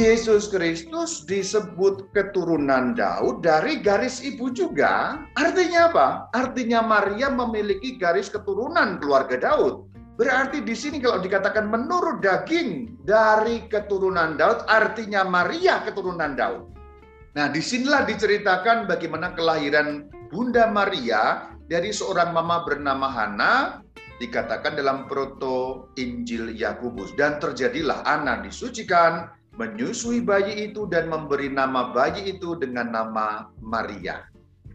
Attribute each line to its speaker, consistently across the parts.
Speaker 1: Yesus Kristus disebut keturunan Daud dari garis ibu juga. Artinya apa? Artinya Maria memiliki garis keturunan keluarga Daud. Berarti di sini kalau dikatakan menurut daging dari keturunan Daud, artinya Maria keturunan Daud. Nah, di sinilah diceritakan bagaimana kelahiran Bunda Maria dari seorang mama bernama Hana dikatakan dalam proto Injil Yakobus dan terjadilah anak disucikan menyusui bayi itu dan memberi nama bayi itu dengan nama Maria.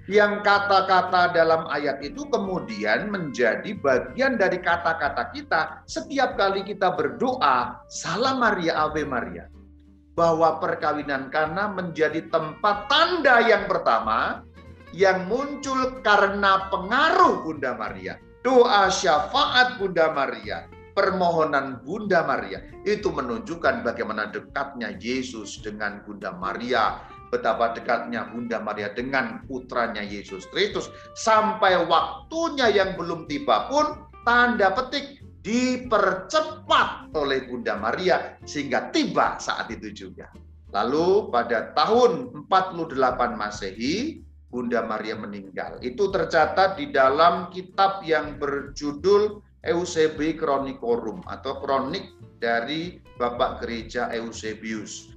Speaker 1: Yang kata-kata dalam ayat itu kemudian menjadi bagian dari kata-kata kita setiap kali kita berdoa, Salam Maria, Ave Maria. Bahwa perkawinan Kana menjadi tempat tanda yang pertama yang muncul karena pengaruh Bunda Maria. Doa syafaat Bunda Maria permohonan Bunda Maria itu menunjukkan bagaimana dekatnya Yesus dengan Bunda Maria, betapa dekatnya Bunda Maria dengan putranya Yesus Kristus sampai waktunya yang belum tiba pun tanda petik dipercepat oleh Bunda Maria sehingga tiba saat itu juga. Lalu pada tahun 48 Masehi Bunda Maria meninggal. Itu tercatat di dalam kitab yang berjudul Eusebi Chronicorum atau kronik dari Bapak Gereja Eusebius.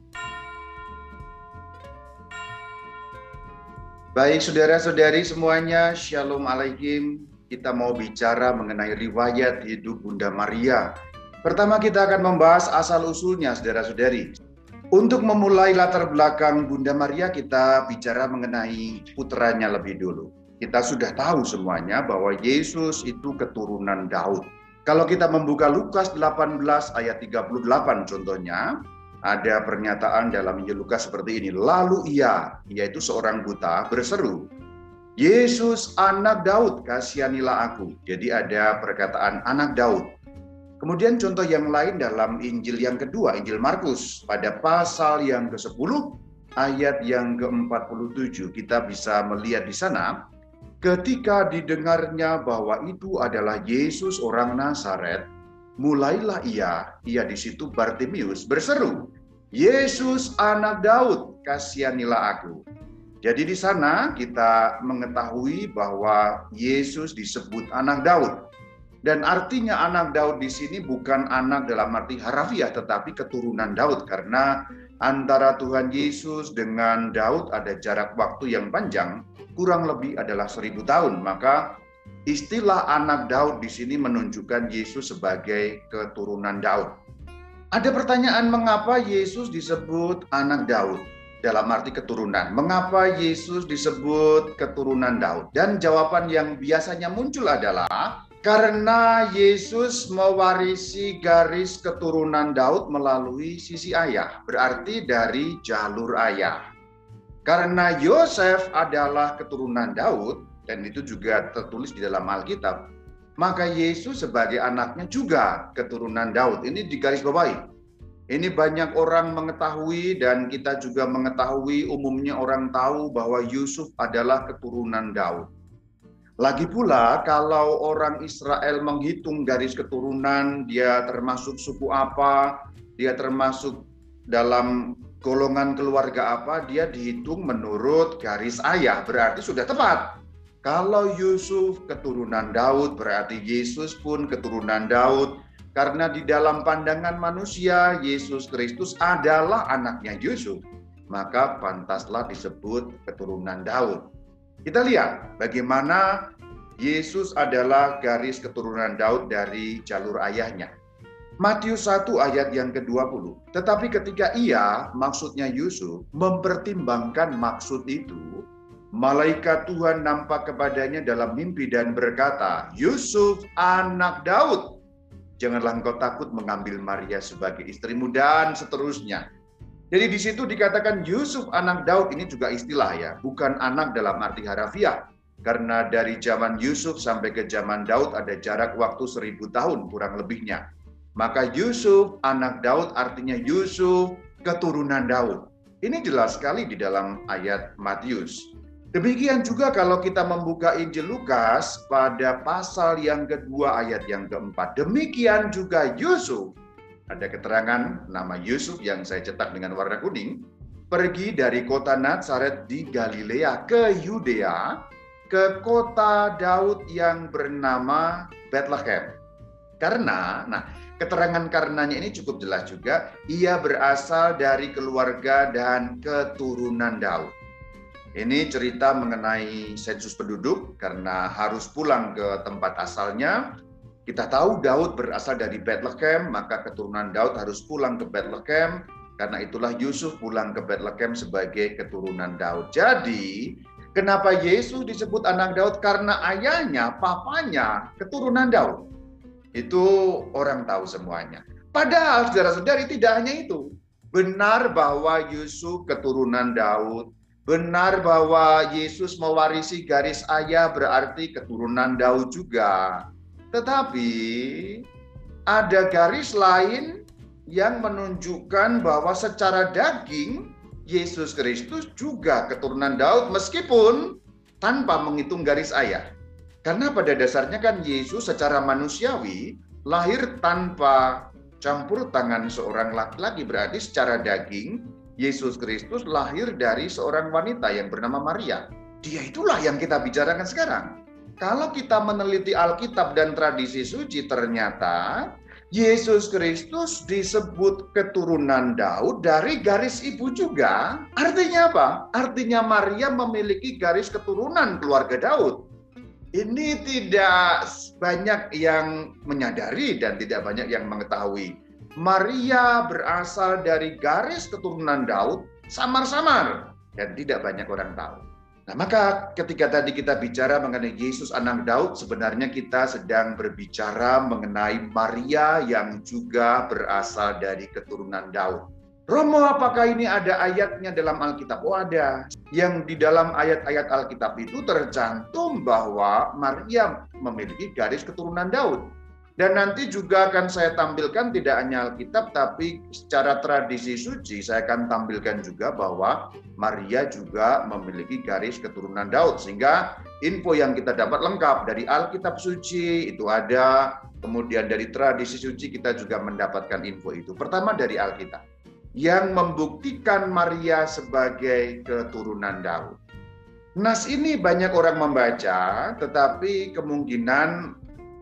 Speaker 1: Baik saudara-saudari semuanya, Shalom Alaikum. Kita mau bicara mengenai riwayat hidup Bunda Maria. Pertama kita akan membahas asal-usulnya saudara-saudari. Untuk memulai latar belakang Bunda Maria, kita bicara mengenai putranya lebih dulu. Kita sudah tahu semuanya bahwa Yesus itu keturunan Daud. Kalau kita membuka Lukas 18 ayat 38 contohnya, ada pernyataan dalam Injil Lukas seperti ini. Lalu ia, yaitu seorang buta, berseru, Yesus anak Daud, kasihanilah aku. Jadi ada perkataan anak Daud. Kemudian contoh yang lain dalam Injil yang kedua, Injil Markus, pada pasal yang ke-10, ayat yang ke-47, kita bisa melihat di sana, Ketika didengarnya bahwa itu adalah Yesus orang Nazaret, mulailah ia, ia di situ Bartimius berseru, Yesus anak Daud, kasihanilah aku. Jadi di sana kita mengetahui bahwa Yesus disebut anak Daud. Dan artinya anak Daud di sini bukan anak dalam arti harafiah tetapi keturunan Daud karena antara Tuhan Yesus dengan Daud ada jarak waktu yang panjang kurang lebih adalah seribu tahun. Maka istilah anak Daud di sini menunjukkan Yesus sebagai keturunan Daud. Ada pertanyaan mengapa Yesus disebut anak Daud dalam arti keturunan. Mengapa Yesus disebut keturunan Daud? Dan jawaban yang biasanya muncul adalah karena Yesus mewarisi garis keturunan Daud melalui sisi ayah, berarti dari jalur ayah. Karena Yosef adalah keturunan Daud, dan itu juga tertulis di dalam Alkitab, maka Yesus sebagai anaknya juga keturunan Daud. Ini di garis bawahi. Ini banyak orang mengetahui dan kita juga mengetahui umumnya orang tahu bahwa Yusuf adalah keturunan Daud. Lagi pula kalau orang Israel menghitung garis keturunan, dia termasuk suku apa, dia termasuk dalam golongan keluarga apa, dia dihitung menurut garis ayah, berarti sudah tepat. Kalau Yusuf keturunan Daud, berarti Yesus pun keturunan Daud. Karena di dalam pandangan manusia, Yesus Kristus adalah anaknya Yusuf. Maka pantaslah disebut keturunan Daud. Kita lihat bagaimana Yesus adalah garis keturunan Daud dari jalur ayahnya. Matius 1 ayat yang ke-20. Tetapi ketika ia, maksudnya Yusuf, mempertimbangkan maksud itu, malaikat Tuhan nampak kepadanya dalam mimpi dan berkata, Yusuf anak Daud, janganlah engkau takut mengambil Maria sebagai istrimu dan seterusnya. Jadi di situ dikatakan Yusuf anak Daud ini juga istilah ya, bukan anak dalam arti harafiah. Karena dari zaman Yusuf sampai ke zaman Daud ada jarak waktu seribu tahun kurang lebihnya. Maka Yusuf anak Daud artinya Yusuf keturunan Daud. Ini jelas sekali di dalam ayat Matius. Demikian juga kalau kita membuka Injil Lukas pada pasal yang kedua ayat yang keempat. Demikian juga Yusuf Ada keterangan nama Yusuf yang saya cetak dengan warna kuning, pergi dari kota Nazaret di Galilea ke Yudea, ke kota Daud yang bernama Bethlehem. Karena, nah keterangan karenanya ini cukup jelas juga, ia berasal dari keluarga dan keturunan Daud. Ini cerita mengenai sensus penduduk karena harus pulang ke tempat asalnya kita tahu Daud berasal dari Bethlehem, maka keturunan Daud harus pulang ke Bethlehem. Karena itulah Yusuf pulang ke Bethlehem sebagai keturunan Daud. Jadi, kenapa Yesus disebut anak Daud? Karena ayahnya, papanya, keturunan Daud. Itu orang tahu semuanya. Padahal saudara-saudari tidak hanya itu. Benar bahwa Yusuf keturunan Daud, benar bahwa Yesus mewarisi garis ayah berarti keturunan Daud juga. Tetapi ada garis lain yang menunjukkan bahwa secara daging Yesus Kristus juga keturunan Daud meskipun tanpa menghitung garis ayah. Karena pada dasarnya kan Yesus secara manusiawi lahir tanpa campur tangan seorang laki-laki berarti secara daging Yesus Kristus lahir dari seorang wanita yang bernama Maria. Dia itulah yang kita bicarakan sekarang. Kalau kita meneliti Alkitab dan tradisi suci, ternyata Yesus Kristus disebut keturunan Daud dari garis ibu juga. Artinya apa? Artinya Maria memiliki garis keturunan keluarga Daud. Ini tidak banyak yang menyadari dan tidak banyak yang mengetahui. Maria berasal dari garis keturunan Daud samar-samar dan tidak banyak orang tahu. Nah, maka ketika tadi kita bicara mengenai Yesus anak Daud, sebenarnya kita sedang berbicara mengenai Maria yang juga berasal dari keturunan Daud. Romo, apakah ini ada ayatnya dalam Alkitab? Oh ada. Yang di dalam ayat-ayat Alkitab itu tercantum bahwa Maria memiliki garis keturunan Daud. Dan nanti juga akan saya tampilkan tidak hanya Alkitab, tapi secara tradisi suci saya akan tampilkan juga bahwa Maria juga memiliki garis keturunan Daud. Sehingga info yang kita dapat lengkap dari Alkitab suci itu ada, kemudian dari tradisi suci kita juga mendapatkan info itu. Pertama dari Alkitab, yang membuktikan Maria sebagai keturunan Daud. Nas ini banyak orang membaca, tetapi kemungkinan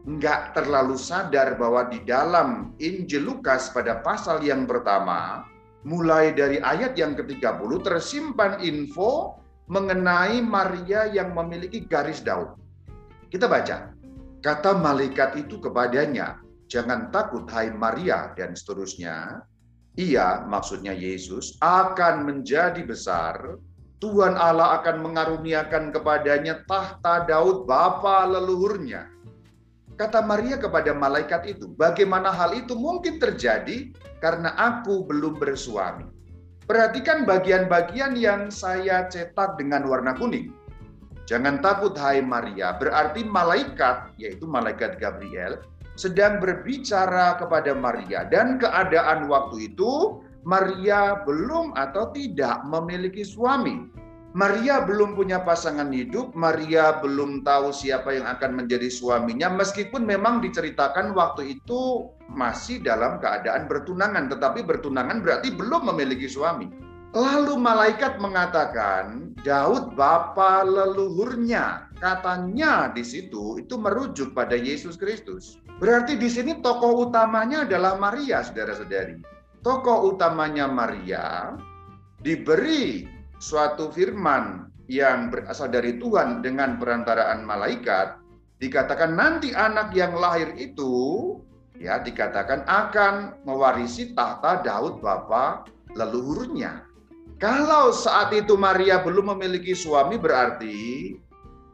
Speaker 1: nggak terlalu sadar bahwa di dalam Injil Lukas pada pasal yang pertama, mulai dari ayat yang ke-30 tersimpan info mengenai Maria yang memiliki garis Daud. Kita baca, kata malaikat itu kepadanya, jangan takut hai Maria dan seterusnya. Ia, maksudnya Yesus, akan menjadi besar, Tuhan Allah akan mengaruniakan kepadanya tahta Daud bapa leluhurnya Kata Maria kepada malaikat itu, bagaimana hal itu mungkin terjadi karena aku belum bersuami. Perhatikan bagian-bagian yang saya cetak dengan warna kuning. Jangan takut hai Maria, berarti malaikat, yaitu malaikat Gabriel, sedang berbicara kepada Maria. Dan keadaan waktu itu, Maria belum atau tidak memiliki suami. Maria belum punya pasangan hidup, Maria belum tahu siapa yang akan menjadi suaminya, meskipun memang diceritakan waktu itu masih dalam keadaan bertunangan, tetapi bertunangan berarti belum memiliki suami. Lalu malaikat mengatakan, Daud bapa leluhurnya. Katanya di situ itu merujuk pada Yesus Kristus. Berarti di sini tokoh utamanya adalah Maria, saudara-saudari. Tokoh utamanya Maria diberi suatu firman yang berasal dari Tuhan dengan perantaraan malaikat dikatakan nanti anak yang lahir itu ya dikatakan akan mewarisi tahta Daud bapa leluhurnya. Kalau saat itu Maria belum memiliki suami berarti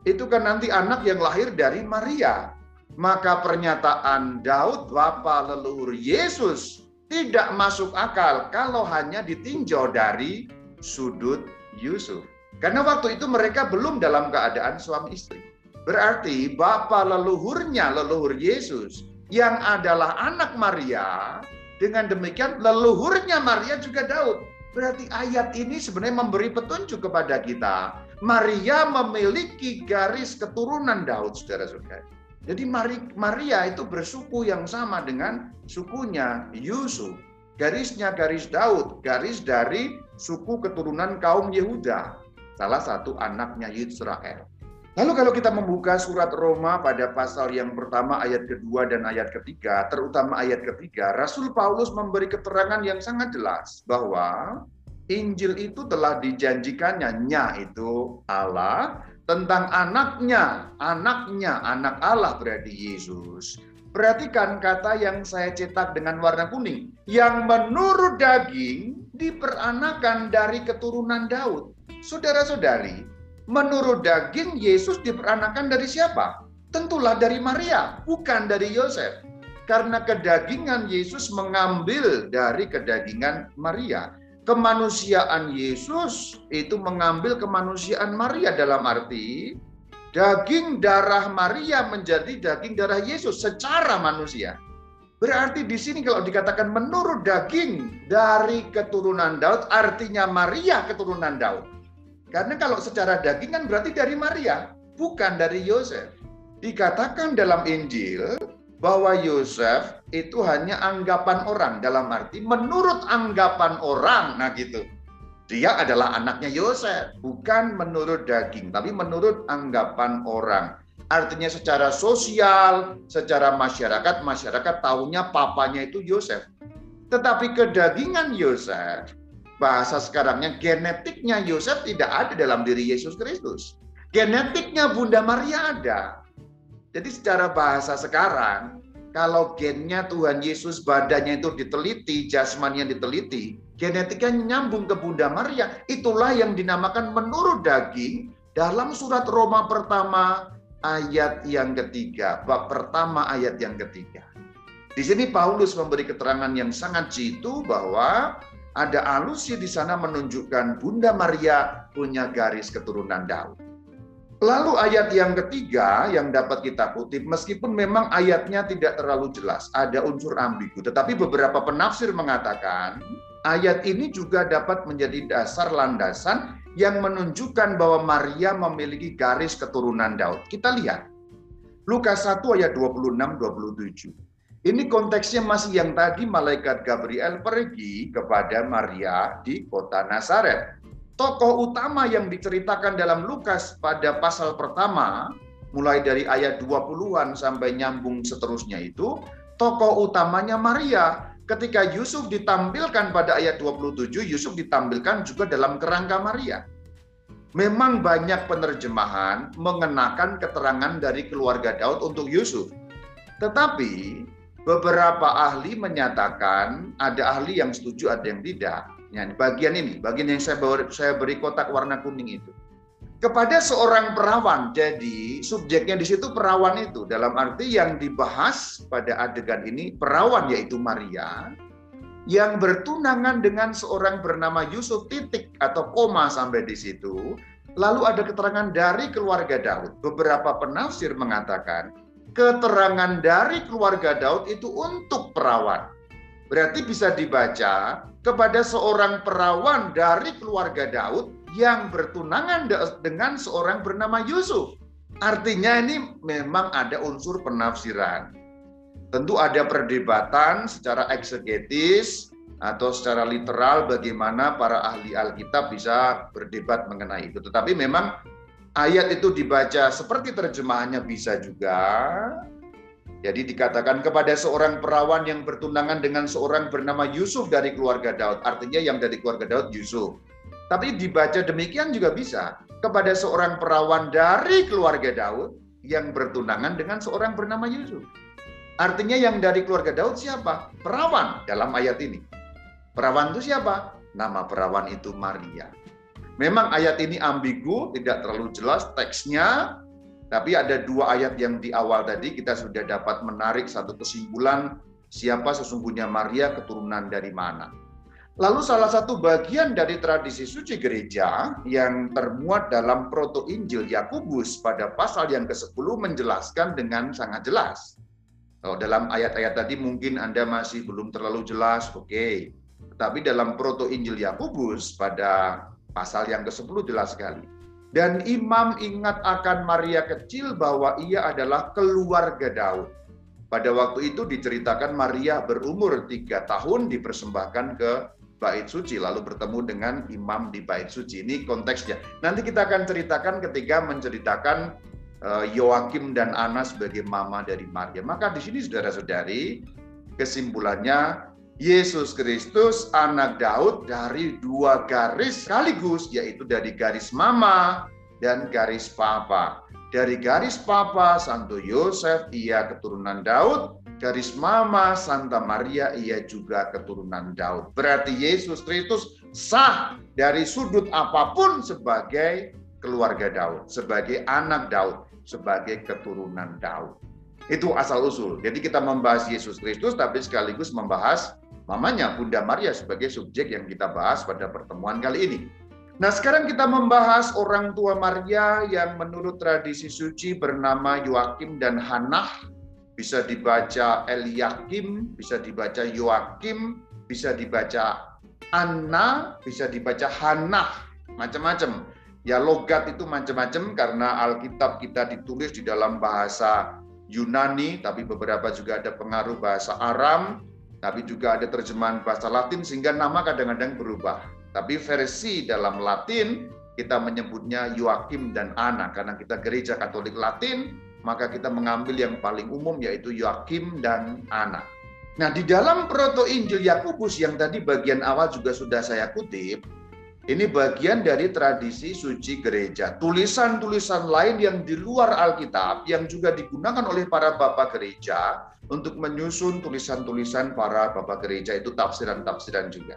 Speaker 1: itu kan nanti anak yang lahir dari Maria. Maka pernyataan Daud bapa leluhur Yesus tidak masuk akal kalau hanya ditinjau dari sudut Yusuf. Karena waktu itu mereka belum dalam keadaan suami istri. Berarti bapak leluhurnya, leluhur Yesus, yang adalah anak Maria, dengan demikian leluhurnya Maria juga Daud. Berarti ayat ini sebenarnya memberi petunjuk kepada kita. Maria memiliki garis keturunan Daud, saudara-saudara. Jadi Maria itu bersuku yang sama dengan sukunya Yusuf. Garisnya garis Daud, garis dari suku keturunan kaum Yehuda. Salah satu anaknya Israel. Lalu kalau kita membuka surat Roma pada pasal yang pertama ayat kedua dan ayat ketiga, terutama ayat ketiga, Rasul Paulus memberi keterangan yang sangat jelas bahwa Injil itu telah dijanjikannya, nya itu Allah, tentang anaknya, anaknya, anak Allah berarti Yesus. Perhatikan kata yang saya cetak dengan warna kuning, yang menurut daging diperanakan dari keturunan Daud. Saudara-saudari, Menurut daging, Yesus diperanakan dari siapa? Tentulah dari Maria, bukan dari Yosef. Karena kedagingan Yesus mengambil dari kedagingan Maria. Kemanusiaan Yesus itu mengambil kemanusiaan Maria dalam arti daging darah Maria menjadi daging darah Yesus secara manusia. Berarti di sini kalau dikatakan menurut daging dari keturunan Daud, artinya Maria keturunan Daud. Karena kalau secara daging kan berarti dari Maria, bukan dari Yosef. Dikatakan dalam Injil bahwa Yosef itu hanya anggapan orang dalam arti menurut anggapan orang. Nah gitu. Dia adalah anaknya Yosef, bukan menurut daging, tapi menurut anggapan orang. Artinya secara sosial, secara masyarakat, masyarakat tahunya papanya itu Yosef. Tetapi kedagingan Yosef bahasa sekarangnya genetiknya Yosef tidak ada dalam diri Yesus Kristus. Genetiknya Bunda Maria ada. Jadi secara bahasa sekarang, kalau gennya Tuhan Yesus badannya itu diteliti, jasmaninya diteliti, genetiknya nyambung ke Bunda Maria, itulah yang dinamakan menurut daging dalam surat Roma pertama ayat yang ketiga, bab pertama ayat yang ketiga. Di sini Paulus memberi keterangan yang sangat jitu bahwa ada alusi di sana menunjukkan Bunda Maria punya garis keturunan Daud. Lalu ayat yang ketiga yang dapat kita kutip, meskipun memang ayatnya tidak terlalu jelas, ada unsur ambigu, tetapi beberapa penafsir mengatakan ayat ini juga dapat menjadi dasar landasan yang menunjukkan bahwa Maria memiliki garis keturunan Daud. Kita lihat Lukas 1 ayat 26-27. Ini konteksnya masih yang tadi malaikat Gabriel pergi kepada Maria di kota Nazaret. Tokoh utama yang diceritakan dalam Lukas pada pasal pertama, mulai dari ayat 20-an sampai nyambung seterusnya itu, tokoh utamanya Maria. Ketika Yusuf ditampilkan pada ayat 27, Yusuf ditampilkan juga dalam kerangka Maria. Memang banyak penerjemahan mengenakan keterangan dari keluarga Daud untuk Yusuf. Tetapi Beberapa ahli menyatakan ada ahli yang setuju, ada yang tidak. Bagian ini, bagian yang saya beri kotak warna kuning itu. Kepada seorang perawan, jadi subjeknya di situ perawan itu. Dalam arti yang dibahas pada adegan ini, perawan yaitu Maria, yang bertunangan dengan seorang bernama Yusuf titik atau koma sampai di situ. Lalu ada keterangan dari keluarga Daud. Beberapa penafsir mengatakan keterangan dari keluarga Daud itu untuk perawan. Berarti bisa dibaca kepada seorang perawan dari keluarga Daud yang bertunangan dengan seorang bernama Yusuf. Artinya ini memang ada unsur penafsiran. Tentu ada perdebatan secara eksegetis atau secara literal bagaimana para ahli Alkitab bisa berdebat mengenai itu. Tetapi memang ayat itu dibaca seperti terjemahannya bisa juga. Jadi dikatakan kepada seorang perawan yang bertunangan dengan seorang bernama Yusuf dari keluarga Daud. Artinya yang dari keluarga Daud Yusuf. Tapi dibaca demikian juga bisa. Kepada seorang perawan dari keluarga Daud yang bertunangan dengan seorang bernama Yusuf. Artinya yang dari keluarga Daud siapa? Perawan dalam ayat ini. Perawan itu siapa? Nama perawan itu Maria. Memang ayat ini ambigu, tidak terlalu jelas teksnya, tapi ada dua ayat yang di awal tadi kita sudah dapat menarik satu kesimpulan siapa sesungguhnya Maria keturunan dari mana. Lalu salah satu bagian dari tradisi suci gereja yang termuat dalam proto Injil Yakobus pada pasal yang ke-10 menjelaskan dengan sangat jelas. Kalau dalam ayat-ayat tadi mungkin Anda masih belum terlalu jelas, oke. Okay. Tetapi dalam proto Injil Yakobus pada Pasal yang ke-10 jelas sekali. Dan imam ingat akan Maria kecil bahwa ia adalah keluarga Daud. Pada waktu itu diceritakan Maria berumur tiga tahun dipersembahkan ke bait suci lalu bertemu dengan imam di bait suci. Ini konteksnya. Nanti kita akan ceritakan ketika menceritakan eh, Yoakim dan Ana sebagai mama dari Maria. Maka di sini saudara-saudari kesimpulannya Yesus Kristus anak Daud dari dua garis sekaligus yaitu dari garis mama dan garis papa. Dari garis papa Santo Yosef ia keturunan Daud, garis mama Santa Maria ia juga keturunan Daud. Berarti Yesus Kristus sah dari sudut apa pun sebagai keluarga Daud, sebagai anak Daud, sebagai keturunan Daud. Itu asal usul. Jadi kita membahas Yesus Kristus tapi sekaligus membahas mamanya Bunda Maria sebagai subjek yang kita bahas pada pertemuan kali ini. Nah, sekarang kita membahas orang tua Maria yang menurut tradisi suci bernama Yoakim dan Hanah. Bisa dibaca Eliakim, bisa dibaca Yoakim, bisa dibaca Anna, bisa dibaca Hanah, macam-macam. Ya logat itu macam-macam karena Alkitab kita ditulis di dalam bahasa Yunani, tapi beberapa juga ada pengaruh bahasa Aram, tapi juga ada terjemahan bahasa Latin sehingga nama kadang-kadang berubah. Tapi versi dalam Latin kita menyebutnya Yoakim dan Ana karena kita gereja Katolik Latin, maka kita mengambil yang paling umum yaitu Yoakim dan Ana. Nah, di dalam Proto Injil Yakobus yang tadi bagian awal juga sudah saya kutip, ini bagian dari tradisi suci gereja. Tulisan-tulisan lain yang di luar Alkitab yang juga digunakan oleh para bapak gereja untuk menyusun tulisan-tulisan para bapak gereja itu tafsiran-tafsiran juga.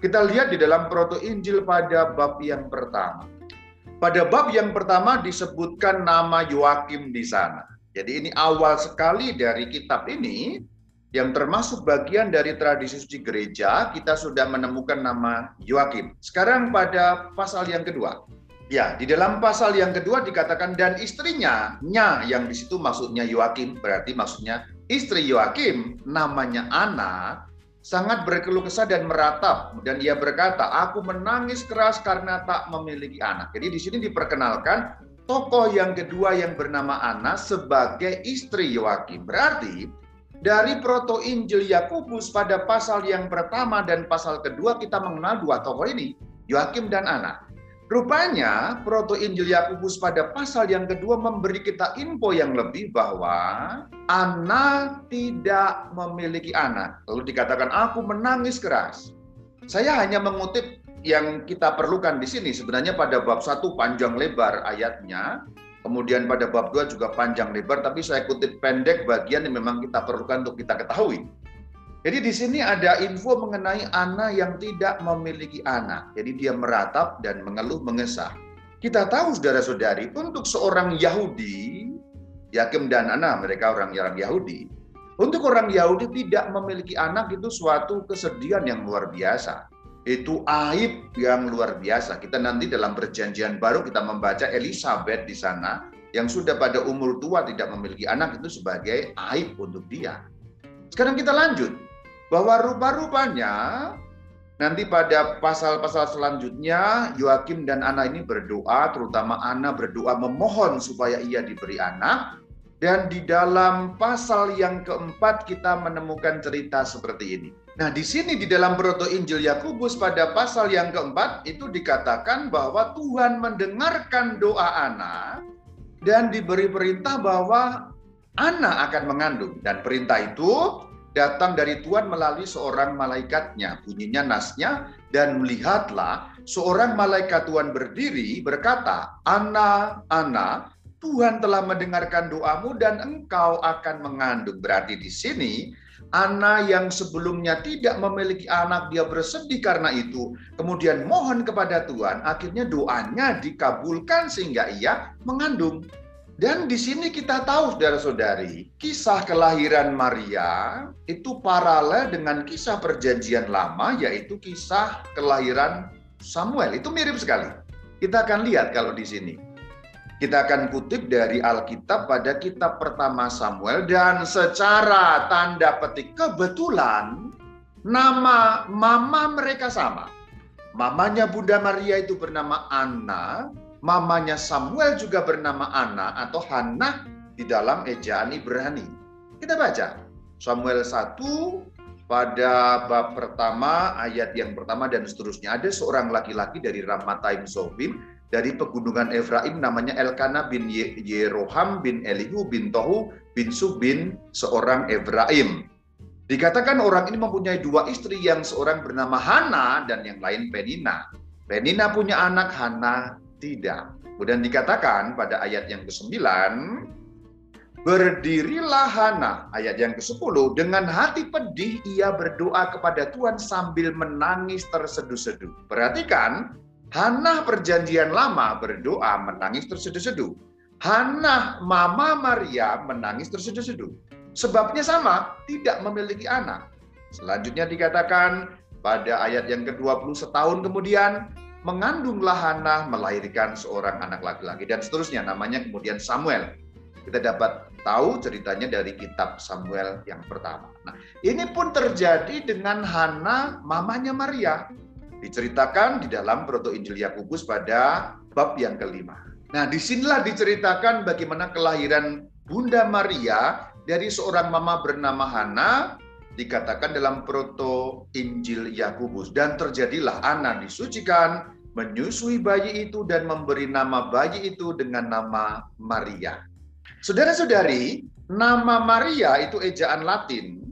Speaker 1: Kita lihat di dalam Proto Injil pada bab yang pertama. Pada bab yang pertama disebutkan nama Yoakim di sana. Jadi ini awal sekali dari kitab ini yang termasuk bagian dari tradisi suci gereja, kita sudah menemukan nama Yoakim. Sekarang pada pasal yang kedua. Ya, di dalam pasal yang kedua dikatakan dan istrinya, nya yang di situ maksudnya Yoakim, berarti maksudnya istri Yoakim namanya Ana sangat berkeluh kesah dan meratap dan ia berkata, "Aku menangis keras karena tak memiliki anak." Jadi di sini diperkenalkan tokoh yang kedua yang bernama Ana sebagai istri Yoakim. Berarti dari proto Injil Yakobus pada pasal yang pertama dan pasal kedua kita mengenal dua tokoh ini, Yoakim dan Ana. Rupanya Proto Injil Yakobus pada pasal yang kedua memberi kita info yang lebih bahwa Ana tidak memiliki anak. Lalu dikatakan aku menangis keras. Saya hanya mengutip yang kita perlukan di sini. Sebenarnya pada bab satu panjang lebar ayatnya, kemudian pada bab dua juga panjang lebar, tapi saya kutip pendek bagian yang memang kita perlukan untuk kita ketahui. Jadi di sini ada info mengenai Ana yang tidak memiliki anak. Jadi dia meratap dan mengeluh mengesah. Kita tahu saudara-saudari, untuk seorang Yahudi, Yakim dan Ana, mereka orang yang Yahudi, untuk orang Yahudi tidak memiliki anak itu suatu kesedihan yang luar biasa. Itu aib yang luar biasa. Kita nanti dalam perjanjian baru kita membaca Elizabeth di sana yang sudah pada umur tua tidak memiliki anak itu sebagai aib untuk dia. Sekarang kita lanjut bahwa rupa-rupanya nanti pada pasal-pasal selanjutnya Yoakim dan Ana ini berdoa, terutama Ana berdoa memohon supaya ia diberi anak. Dan di dalam pasal yang keempat kita menemukan cerita seperti ini. Nah, di sini di dalam Proto Injil Yakobus pada pasal yang keempat itu dikatakan bahwa Tuhan mendengarkan doa Ana dan diberi perintah bahwa Ana akan mengandung dan perintah itu datang dari Tuhan melalui seorang malaikatnya. Bunyinya nasnya, dan melihatlah seorang malaikat Tuhan berdiri berkata, Ana, Ana, Tuhan telah mendengarkan doamu dan engkau akan mengandung. Berarti di sini, Ana yang sebelumnya tidak memiliki anak, dia bersedih karena itu. Kemudian mohon kepada Tuhan, akhirnya doanya dikabulkan sehingga ia mengandung. Dan di sini kita tahu saudara-saudari, kisah kelahiran Maria itu paralel dengan kisah perjanjian lama yaitu kisah kelahiran Samuel. Itu mirip sekali. Kita akan lihat kalau di sini. Kita akan kutip dari Alkitab pada kitab pertama Samuel dan secara tanda petik kebetulan nama mama mereka sama. Mamanya Bunda Maria itu bernama Anna, mamanya Samuel juga bernama Ana atau Hannah di dalam ejaan Ibrani. Kita baca Samuel 1 pada bab pertama ayat yang pertama dan seterusnya ada seorang laki-laki dari Ramataim Zobim dari pegunungan Efraim namanya Elkana bin Yeroham bin Elihu bin Tohu bin Subin seorang Efraim. Dikatakan orang ini mempunyai dua istri yang seorang bernama Hana dan yang lain Penina. Penina punya anak, Hana tidak. Kemudian dikatakan pada ayat yang ke-9, Berdirilah Hana, ayat yang ke-10, dengan hati pedih ia berdoa kepada Tuhan sambil menangis terseduh-seduh. Perhatikan, Hana perjanjian lama berdoa menangis terseduh-seduh. Hana Mama Maria menangis terseduh-seduh. Sebabnya sama, tidak memiliki anak. Selanjutnya dikatakan pada ayat yang ke-20 setahun kemudian mengandunglah Hana melahirkan seorang anak laki-laki dan seterusnya namanya kemudian Samuel. Kita dapat tahu ceritanya dari kitab Samuel yang pertama. Nah, ini pun terjadi dengan Hana, mamanya Maria. Diceritakan di dalam Proto Injil Yakobus pada bab yang kelima. Nah, di sinilah diceritakan bagaimana kelahiran Bunda Maria dari seorang mama bernama Hana dikatakan dalam Proto Injil Yakobus dan terjadilah Ana disucikan menyusui bayi itu dan memberi nama bayi itu dengan nama Maria. Saudara-saudari, nama Maria itu ejaan Latin,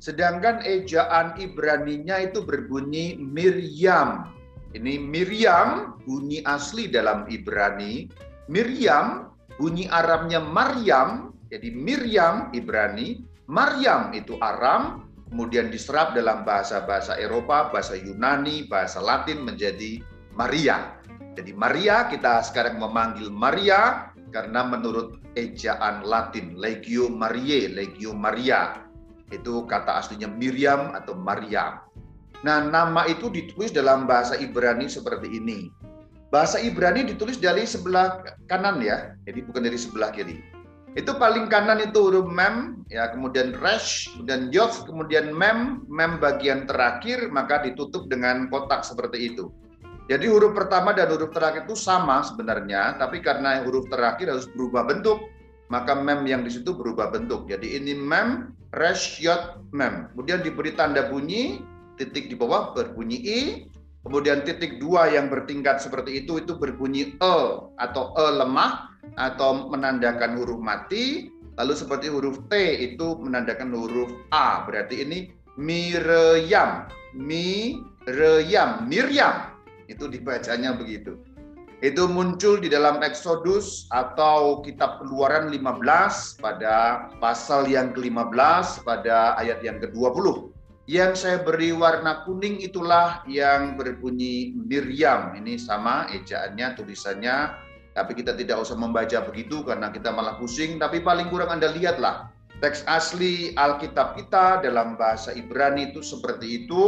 Speaker 1: sedangkan ejaan Ibraninya itu berbunyi Miriam. Ini Miriam, bunyi asli dalam Ibrani. Miriam, bunyi Arabnya Maryam, jadi Miriam Ibrani, Maryam itu Aram, kemudian diserap dalam bahasa-bahasa Eropa, bahasa Yunani, bahasa Latin menjadi Maria. Jadi Maria kita sekarang memanggil Maria karena menurut ejaan Latin Legio Mariae, Legio Maria itu kata aslinya Miriam atau Maria. Nah, nama itu ditulis dalam bahasa Ibrani seperti ini. Bahasa Ibrani ditulis dari sebelah kanan ya, jadi bukan dari sebelah kiri. Itu paling kanan itu huruf mem, ya kemudian resh, kemudian yod, kemudian mem, mem bagian terakhir maka ditutup dengan kotak seperti itu. Jadi huruf pertama dan huruf terakhir itu sama sebenarnya, tapi karena huruf terakhir harus berubah bentuk, maka mem yang di situ berubah bentuk. Jadi ini mem, resyot mem. Kemudian diberi tanda bunyi, titik di bawah berbunyi i, kemudian titik dua yang bertingkat seperti itu itu berbunyi e atau e lemah atau menandakan huruf mati. Lalu seperti huruf T itu menandakan huruf A. Berarti ini Miriam, Miriam, Miriam itu dibacanya begitu. Itu muncul di dalam Exodus atau kitab Keluaran 15 pada pasal yang ke-15 pada ayat yang ke-20. Yang saya beri warna kuning itulah yang berbunyi Miriam. Ini sama ejaannya, tulisannya. Tapi kita tidak usah membaca begitu karena kita malah pusing. Tapi paling kurang Anda lihatlah teks asli Alkitab kita dalam bahasa Ibrani itu seperti itu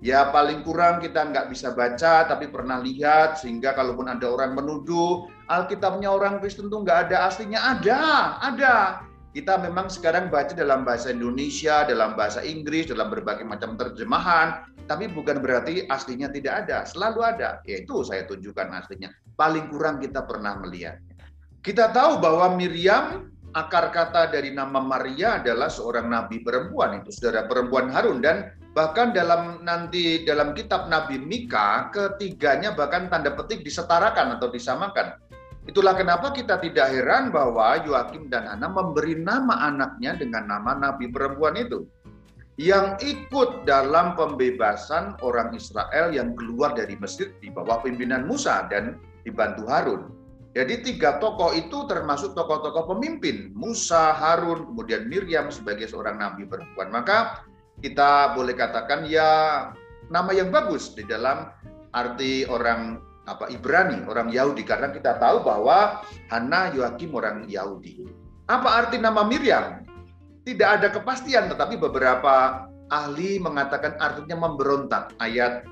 Speaker 1: ya paling kurang kita nggak bisa baca tapi pernah lihat sehingga kalaupun ada orang menuduh Alkitabnya orang Kristen tuh nggak ada aslinya. Ada ada. Kita memang sekarang baca dalam bahasa Indonesia dalam bahasa Inggris dalam berbagai macam terjemahan tapi bukan berarti aslinya tidak ada. Selalu ada. Yaitu saya tunjukkan aslinya. Paling kurang kita pernah melihat. Kita tahu bahwa Miriam akar kata dari nama Maria adalah seorang nabi perempuan itu saudara perempuan Harun. Dan Bahkan dalam nanti dalam kitab Nabi Mika, ketiganya bahkan tanda petik disetarakan atau disamakan. Itulah kenapa kita tidak heran bahwa Yoakim dan Hana memberi nama anaknya dengan nama Nabi perempuan itu. Yang ikut dalam pembebasan orang Israel yang keluar dari Mesir di bawah pimpinan Musa dan dibantu Harun. Jadi tiga tokoh itu termasuk tokoh-tokoh pemimpin. Musa, Harun, kemudian Miriam sebagai seorang nabi perempuan. Maka kita boleh katakan ya nama yang bagus di dalam arti orang apa Ibrani, orang Yahudi karena kita tahu bahwa Hana Yoakim orang Yahudi. Apa arti nama Miriam? Tidak ada kepastian tetapi beberapa ahli mengatakan artinya memberontak. Ayat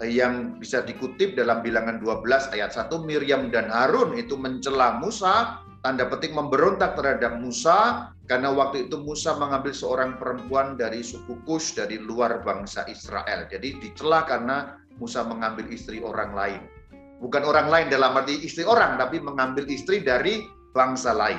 Speaker 1: yang bisa dikutip dalam bilangan 12 ayat 1 Miriam dan Harun itu mencela Musa tanda petik memberontak terhadap Musa karena waktu itu Musa mengambil seorang perempuan dari suku Kus dari luar bangsa Israel. Jadi dicela karena Musa mengambil istri orang lain. Bukan orang lain dalam arti istri orang, tapi mengambil istri dari bangsa lain.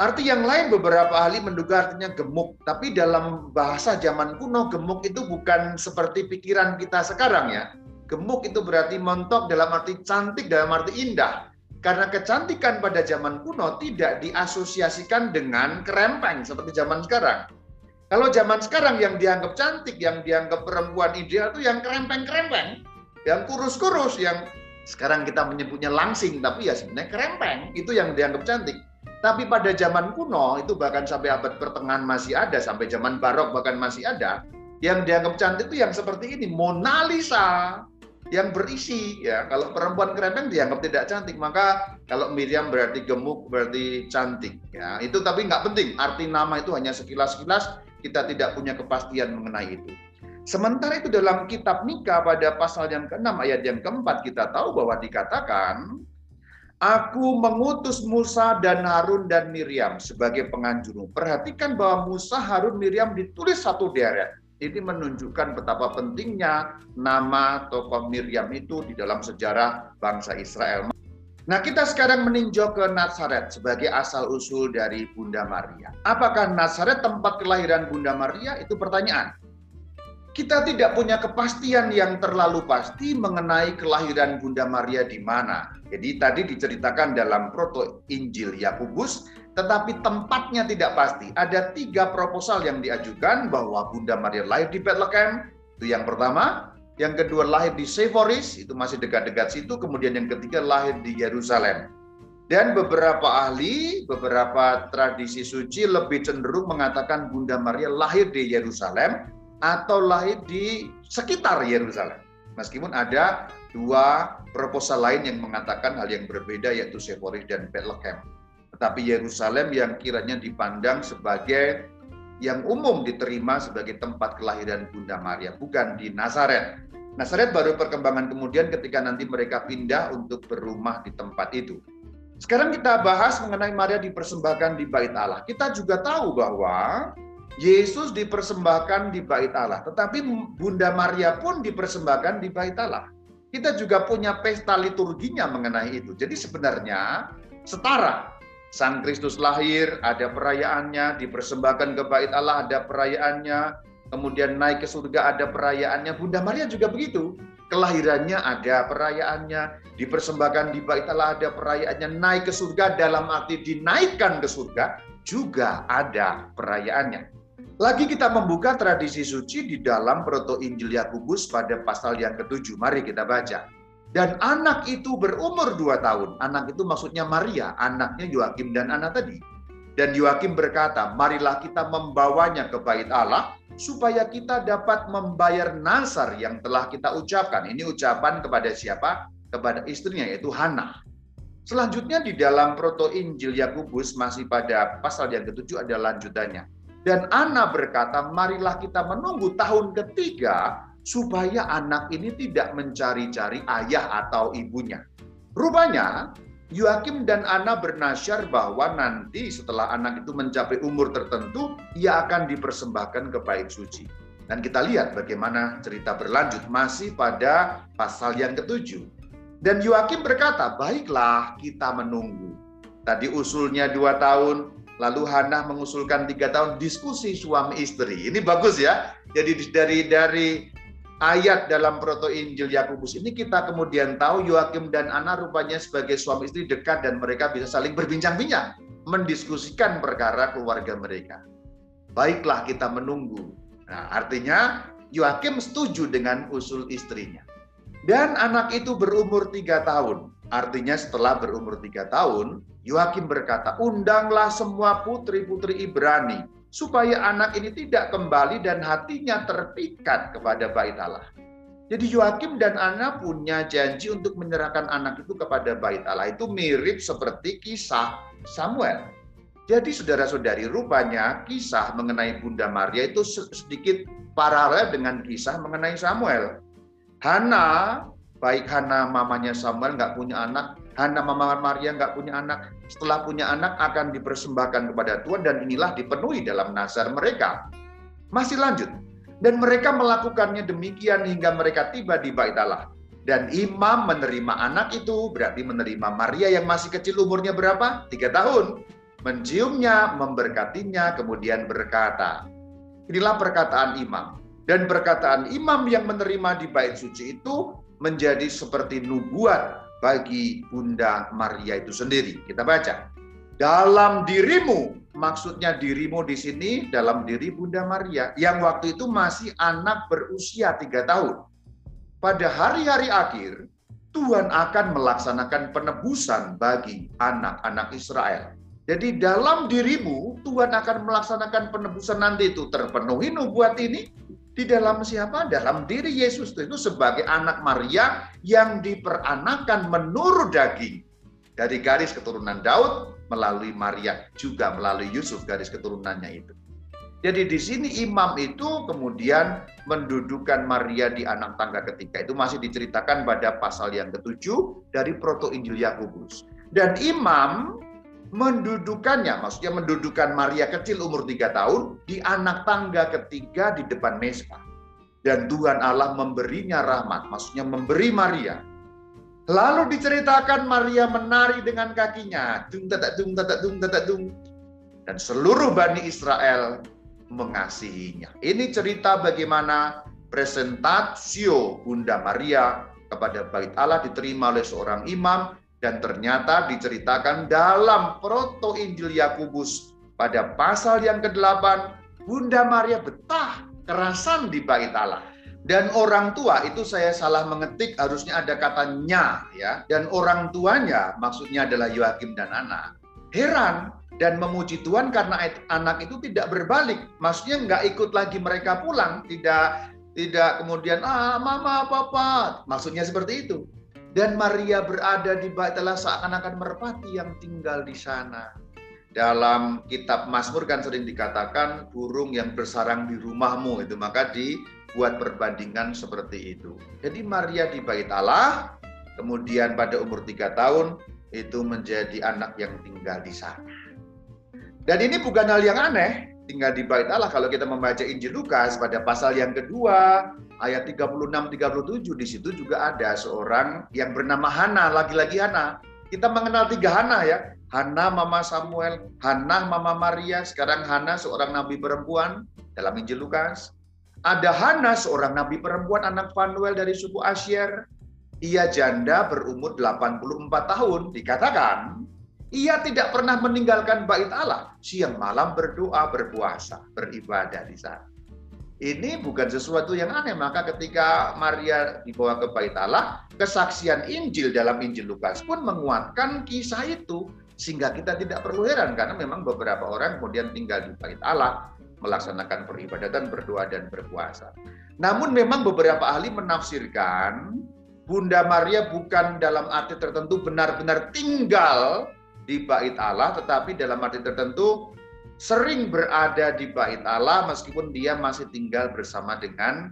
Speaker 1: Arti yang lain beberapa ahli menduga artinya gemuk, tapi dalam bahasa zaman kuno gemuk itu bukan seperti pikiran kita sekarang ya. Gemuk itu berarti montok dalam arti cantik, dalam arti indah. Karena kecantikan pada zaman kuno tidak diasosiasikan dengan kerempeng seperti zaman sekarang. Kalau zaman sekarang yang dianggap cantik, yang dianggap perempuan ideal itu yang kerempeng-kerempeng, yang kurus-kurus, yang sekarang kita menyebutnya langsing, tapi ya sebenarnya kerempeng, itu yang dianggap cantik. Tapi pada zaman kuno, itu bahkan sampai abad pertengahan masih ada, sampai zaman barok bahkan masih ada, yang dianggap cantik itu yang seperti ini, Mona Lisa, yang berisi ya. Kalau perempuan kerempeng dianggap tidak cantik maka kalau Miriam berarti gemuk berarti cantik ya. Itu tapi nggak penting arti nama itu hanya sekilas-sekilas kita tidak punya kepastian mengenai itu. Sementara itu dalam kitab nikah pada pasal yang ke-6 ayat yang keempat kita tahu bahwa dikatakan Aku mengutus Musa dan Harun dan Miriam sebagai penganjurmu. Perhatikan bahwa Musa, Harun, Miriam ditulis satu deret ini menunjukkan betapa pentingnya nama tokoh Miriam itu di dalam sejarah bangsa Israel. Nah, kita sekarang meninjau ke Nazaret sebagai asal-usul dari Bunda Maria. Apakah Nazaret tempat kelahiran Bunda Maria? Itu pertanyaan. Kita tidak punya kepastian yang terlalu pasti mengenai kelahiran Bunda Maria di mana. Jadi tadi diceritakan dalam proto Injil Yakobus tetapi tempatnya tidak pasti. Ada tiga proposal yang diajukan bahwa Bunda Maria lahir di Bethlehem, itu yang pertama. Yang kedua lahir di Seforis, itu masih dekat-dekat situ. Kemudian yang ketiga lahir di Yerusalem. Dan beberapa ahli, beberapa tradisi suci lebih cenderung mengatakan Bunda Maria lahir di Yerusalem atau lahir di sekitar Yerusalem. Meskipun ada dua proposal lain yang mengatakan hal yang berbeda yaitu Seforis dan Bethlehem tapi Yerusalem yang kiranya dipandang sebagai yang umum diterima sebagai tempat kelahiran Bunda Maria, bukan di Nazaret. Nazaret baru perkembangan kemudian ketika nanti mereka pindah untuk berumah di tempat itu. Sekarang kita bahas mengenai Maria dipersembahkan di bait Allah. Kita juga tahu bahwa Yesus dipersembahkan di bait Allah, tetapi Bunda Maria pun dipersembahkan di bait Allah. Kita juga punya pesta liturginya mengenai itu. Jadi sebenarnya setara Sang Kristus lahir, ada perayaannya, dipersembahkan ke bait Allah, ada perayaannya, kemudian naik ke surga, ada perayaannya. Bunda Maria juga begitu. Kelahirannya ada perayaannya, dipersembahkan di bait Allah, ada perayaannya, naik ke surga dalam arti dinaikkan ke surga, juga ada perayaannya. Lagi kita membuka tradisi suci di dalam Proto Injil Yakobus pada pasal yang ketujuh. Mari kita baca. Dan anak itu berumur dua tahun. Anak itu maksudnya Maria, anaknya Yoakim dan Ana tadi. Dan Yoakim berkata, marilah kita membawanya ke bait Allah, supaya kita dapat membayar nasar yang telah kita ucapkan. Ini ucapan kepada siapa? Kepada istrinya, yaitu Hana. Selanjutnya di dalam proto Injil Yakobus masih pada pasal yang ketujuh ada lanjutannya. Dan Ana berkata, marilah kita menunggu tahun ketiga supaya anak ini tidak mencari-cari ayah atau ibunya. Rupanya Yoakim dan Ana bernasyar bahwa nanti setelah anak itu mencapai umur tertentu, ia akan dipersembahkan ke bait suci. Dan kita lihat bagaimana cerita berlanjut masih pada pasal yang ketujuh. Dan Yoakim berkata, baiklah kita menunggu. Tadi usulnya dua tahun, lalu Hana mengusulkan tiga tahun diskusi suami istri. Ini bagus ya. Jadi dari dari ayat dalam proto Injil Yakobus ini kita kemudian tahu Yoakim dan Ana rupanya sebagai suami istri dekat dan mereka bisa saling berbincang-bincang, mendiskusikan perkara keluarga mereka. Baiklah kita menunggu. Nah, artinya Yoakim setuju dengan usul istrinya. Dan anak itu berumur tiga tahun. Artinya setelah berumur tiga tahun, Yoakim berkata, undanglah semua putri-putri Ibrani supaya anak ini tidak kembali dan hatinya terpikat kepada bait Allah. Jadi Yoakim dan Ana punya janji untuk menyerahkan anak itu kepada bait Allah. Itu mirip seperti kisah Samuel. Jadi saudara-saudari, rupanya kisah mengenai Bunda Maria itu sedikit paralel dengan kisah mengenai Samuel. Hana, baik Hana mamanya Samuel nggak punya anak, Hana Mama Maria nggak punya anak, setelah punya anak akan dipersembahkan kepada Tuhan dan inilah dipenuhi dalam nazar mereka. Masih lanjut. Dan mereka melakukannya demikian hingga mereka tiba di bait Allah. Dan imam menerima anak itu berarti menerima Maria yang masih kecil umurnya berapa? Tiga tahun. Menciumnya, memberkatinya, kemudian berkata. Inilah perkataan imam. Dan perkataan imam yang menerima di bait suci itu menjadi seperti nubuat bagi Bunda Maria itu sendiri. Kita baca. Dalam dirimu, maksudnya dirimu di sini dalam diri Bunda Maria yang waktu itu masih anak berusia tiga tahun pada hari-hari akhir, Tuhan akan melaksanakan penebusan bagi anak-anak Israel. Jadi dalam dirimu, Tuhan akan melaksanakan penebusan nanti itu. Terpenuhi nubuat ini di dalam siapa? Dalam diri Yesus itu sebagai anak Maria yang diperanakan menurut daging. Dari garis keturunan Daud melalui Maria juga melalui Yusuf garis keturunannya itu. Jadi di sini imam itu kemudian mendudukan Maria di anak tangga ketiga. Itu masih diceritakan pada pasal yang ketujuh dari Proto Injil Yakobus. Dan imam mendudukannya, maksudnya mendudukan Maria kecil umur tiga tahun di anak tangga ketiga di depan mesbah. Dan Tuhan Allah memberinya rahmat, maksudnya memberi Maria. Lalu diceritakan Maria menari dengan kakinya, dung tatak dung tatak dung tatak dung. Dan seluruh Bani Israel mengasihinya. Ini cerita bagaimana presentasio Bunda Maria kepada Bait Allah diterima oleh seorang imam dan ternyata diceritakan dalam Proto Injil Yakobus pada pasal yang ke-8 Bunda Maria betah kerasan di Bait Allah. Dan orang tua itu saya salah mengetik harusnya ada katanya ya. Dan orang tuanya maksudnya adalah Yoakim dan anak. Heran dan memuji Tuhan karena anak itu tidak berbalik. Maksudnya nggak ikut lagi mereka pulang, tidak tidak kemudian ah mama papa. Maksudnya seperti itu. Dan Maria berada di bait Allah seakan-akan merpati yang tinggal di sana. Dalam kitab Mazmur kan sering dikatakan burung yang bersarang di rumahmu itu maka dibuat perbandingan seperti itu. Jadi Maria di bait Allah, kemudian pada umur tiga tahun itu menjadi anak yang tinggal di sana. Dan ini bukan hal yang aneh, tinggal di bait Allah kalau kita membaca Injil Lukas pada pasal yang kedua ayat 36 37 di situ juga ada seorang yang bernama Hana, lagi-lagi Hana. Kita mengenal tiga Hana ya. Hana mama Samuel, Hana mama Maria, sekarang Hana seorang nabi perempuan dalam Injil Lukas. Ada Hana seorang nabi perempuan anak Fanuel dari suku Asyer. Ia janda berumur 84 tahun. Dikatakan ia tidak pernah meninggalkan bait Allah. Siang malam berdoa, berpuasa, beribadah di sana. Ini bukan sesuatu yang aneh. Maka ketika Maria dibawa ke bait Allah, kesaksian Injil dalam Injil Lukas pun menguatkan kisah itu. Sehingga kita tidak perlu heran karena memang beberapa orang kemudian tinggal di bait Allah melaksanakan peribadatan, berdoa dan berpuasa. Namun memang beberapa ahli menafsirkan Bunda Maria bukan dalam arti tertentu benar-benar tinggal di bait Allah, tetapi dalam arti tertentu sering berada di bait Allah meskipun dia masih tinggal bersama dengan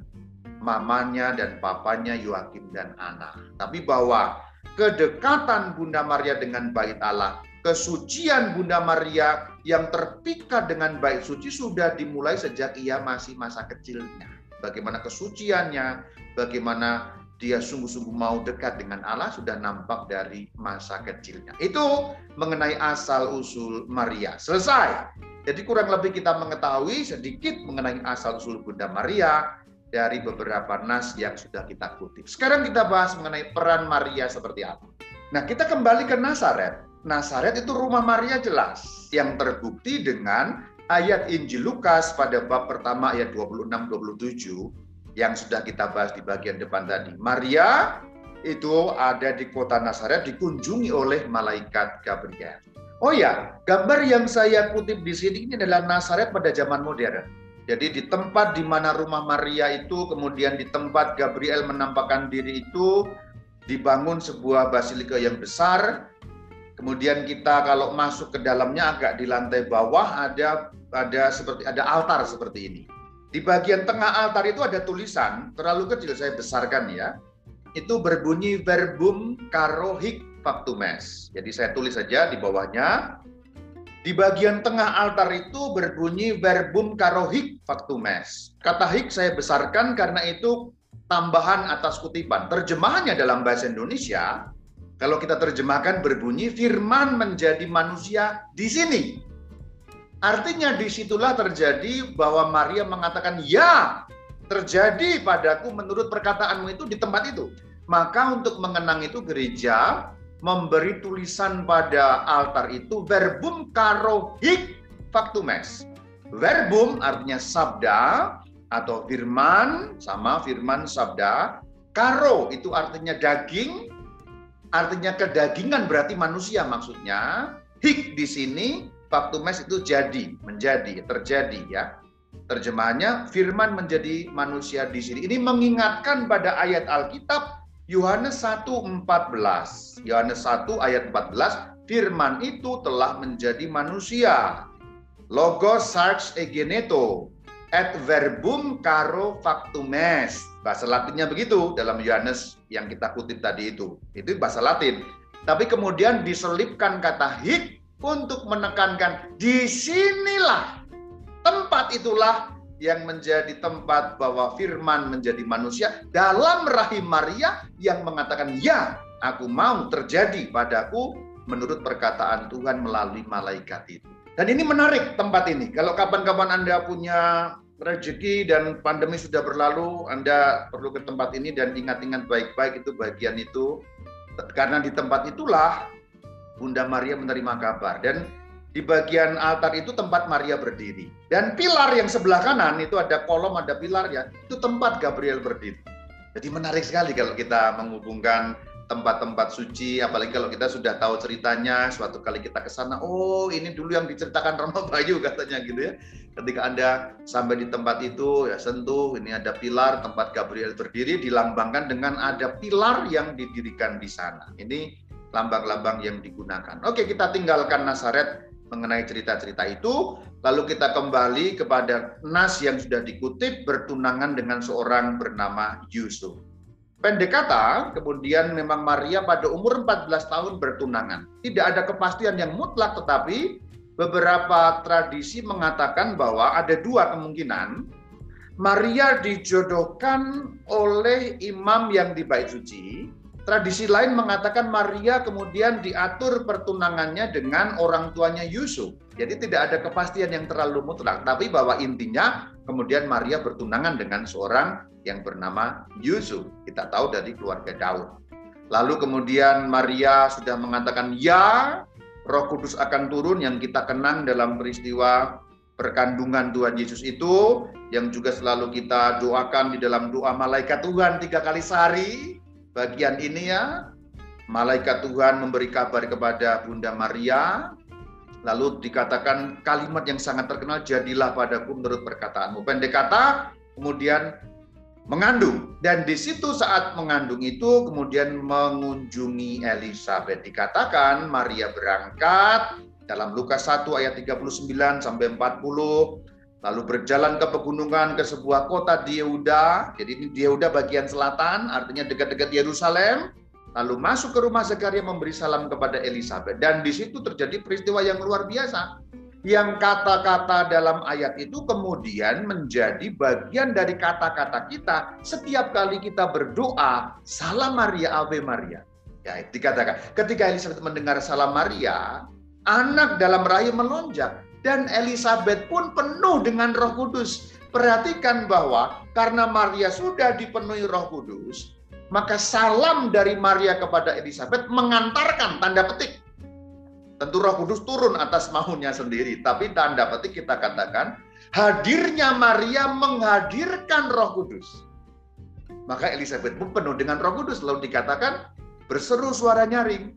Speaker 1: mamanya dan papanya Yoakim dan Ana. Tapi bahwa kedekatan Bunda Maria dengan bait Allah, kesucian Bunda Maria yang terpikat dengan bait suci sudah dimulai sejak ia masih masa kecilnya. Bagaimana kesuciannya, bagaimana dia sungguh-sungguh mau dekat dengan Allah sudah nampak dari masa kecilnya. Itu mengenai asal-usul Maria. Selesai. Jadi kurang lebih kita mengetahui sedikit mengenai asal-usul Bunda Maria dari beberapa nas yang sudah kita kutip. Sekarang kita bahas mengenai peran Maria seperti apa. Nah, kita kembali ke Nazaret. Nazaret itu rumah Maria jelas yang terbukti dengan ayat Injil Lukas pada bab pertama ayat 26 27 yang sudah kita bahas di bagian depan tadi. Maria itu ada di kota Nazaret dikunjungi oleh malaikat Gabriel. Oh ya, gambar yang saya kutip di sini ini adalah Nazaret pada zaman modern. Jadi di tempat di mana rumah Maria itu, kemudian di tempat Gabriel menampakkan diri itu, dibangun sebuah basilika yang besar. Kemudian kita kalau masuk ke dalamnya agak di lantai bawah ada ada seperti ada altar seperti ini. Di bagian tengah altar itu ada tulisan, terlalu kecil saya besarkan ya. Itu berbunyi verbum karohik factumes. Jadi saya tulis saja di bawahnya. Di bagian tengah altar itu berbunyi verbum karohik factumes. Kata hik saya besarkan karena itu tambahan atas kutipan. Terjemahannya dalam bahasa Indonesia, kalau kita terjemahkan berbunyi firman menjadi manusia di sini. Artinya di situlah terjadi bahwa Maria mengatakan ya terjadi padaku menurut perkataanmu itu di tempat itu. Maka untuk mengenang itu gereja memberi tulisan pada altar itu verbum caro hic factumes. Verbum artinya sabda, atau firman sama firman sabda. Karo itu artinya daging, artinya kedagingan berarti manusia maksudnya. Hik di sini, mes itu jadi, menjadi, terjadi ya. Terjemahannya firman menjadi manusia di sini. Ini mengingatkan pada ayat Alkitab Yohanes 1:14. Yohanes 1 ayat 14, firman itu telah menjadi manusia. Logos sarx egeneto et verbum caro factumes. Bahasa Latinnya begitu dalam Yohanes yang kita kutip tadi itu. Itu bahasa Latin. Tapi kemudian diselipkan kata hik untuk menekankan di sinilah tempat itulah yang menjadi tempat bahwa firman menjadi manusia dalam rahim Maria yang mengatakan ya aku mau terjadi padaku menurut perkataan Tuhan melalui malaikat itu. Dan ini menarik tempat ini. Kalau kapan-kapan Anda punya rezeki dan pandemi sudah berlalu, Anda perlu ke tempat ini dan ingat-ingat baik-baik itu bagian itu. Karena di tempat itulah Bunda Maria menerima kabar. Dan di bagian altar itu tempat Maria berdiri. Dan pilar yang sebelah kanan itu ada kolom, ada pilar ya. Itu tempat Gabriel berdiri. Jadi menarik sekali kalau kita menghubungkan tempat-tempat suci, apalagi kalau kita sudah tahu ceritanya, suatu kali kita ke sana, oh ini dulu yang diceritakan Romo Bayu katanya gitu ya. Ketika Anda sampai di tempat itu, ya sentuh, ini ada pilar tempat Gabriel berdiri, dilambangkan dengan ada pilar yang didirikan di sana. Ini lambang-lambang yang digunakan. Oke, kita tinggalkan Nasaret mengenai cerita-cerita itu, lalu kita kembali kepada Nas yang sudah dikutip bertunangan dengan seorang bernama Yusuf. Pendek kata, kemudian memang Maria pada umur 14 tahun bertunangan. Tidak ada kepastian yang mutlak, tetapi beberapa tradisi mengatakan bahwa ada dua kemungkinan. Maria dijodohkan oleh imam yang di bait suci. Tradisi lain mengatakan Maria kemudian diatur pertunangannya dengan orang tuanya Yusuf. Jadi tidak ada kepastian yang terlalu mutlak, tapi bahwa intinya kemudian Maria bertunangan dengan seorang yang bernama Yusuf. Kita tahu dari keluarga Daud. Lalu kemudian Maria sudah mengatakan ya, Roh Kudus akan turun yang kita kenang dalam peristiwa perkandungan Tuhan Yesus itu yang juga selalu kita doakan di dalam doa malaikat Tuhan tiga kali sehari. Bagian ini ya, malaikat Tuhan memberi kabar kepada Bunda Maria, lalu dikatakan kalimat yang sangat terkenal jadilah padaku menurut perkataanmu. Pendek kata, kemudian mengandung. Dan di situ saat mengandung itu kemudian mengunjungi Elizabeth. Dikatakan Maria berangkat dalam Lukas 1 ayat 39 sampai 40 lalu berjalan ke pegunungan ke sebuah kota di Yehuda. Jadi ini Yehuda bagian selatan artinya dekat-dekat Yerusalem. Lalu masuk ke rumah Zakaria memberi salam kepada Elizabeth. Dan di situ terjadi peristiwa yang luar biasa. Yang kata-kata dalam ayat itu kemudian menjadi bagian dari kata-kata kita. Setiap kali kita berdoa salam Maria Ave Maria. Ya dikatakan ketika Elizabeth mendengar salam Maria anak dalam rahim melonjak dan Elizabeth pun penuh dengan Roh Kudus. Perhatikan bahwa karena Maria sudah dipenuhi Roh Kudus maka salam dari Maria kepada Elizabeth mengantarkan tanda petik. Tentu Roh Kudus turun atas maunya sendiri, tapi tanda petik kita katakan hadirnya Maria menghadirkan Roh Kudus. Maka Elizabeth pun penuh dengan Roh Kudus. Lalu dikatakan berseru suara nyaring,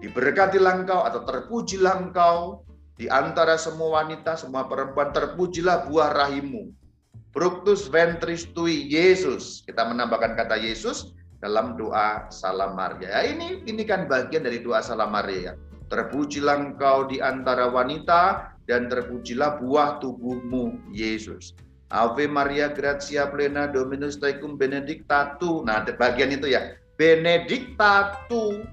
Speaker 1: diberkatilah engkau atau terpujilah engkau di antara semua wanita, semua perempuan terpujilah buah rahimmu. Fructus ventris tui Yesus. Kita menambahkan kata Yesus dalam doa salam Maria. Ya, ini ini kan bagian dari doa salam Maria. Terpujilah engkau di antara wanita dan terpujilah buah tubuhmu, Yesus. Ave Maria gratia plena Dominus tecum benedictatu. Nah, bagian itu ya. Benedictatu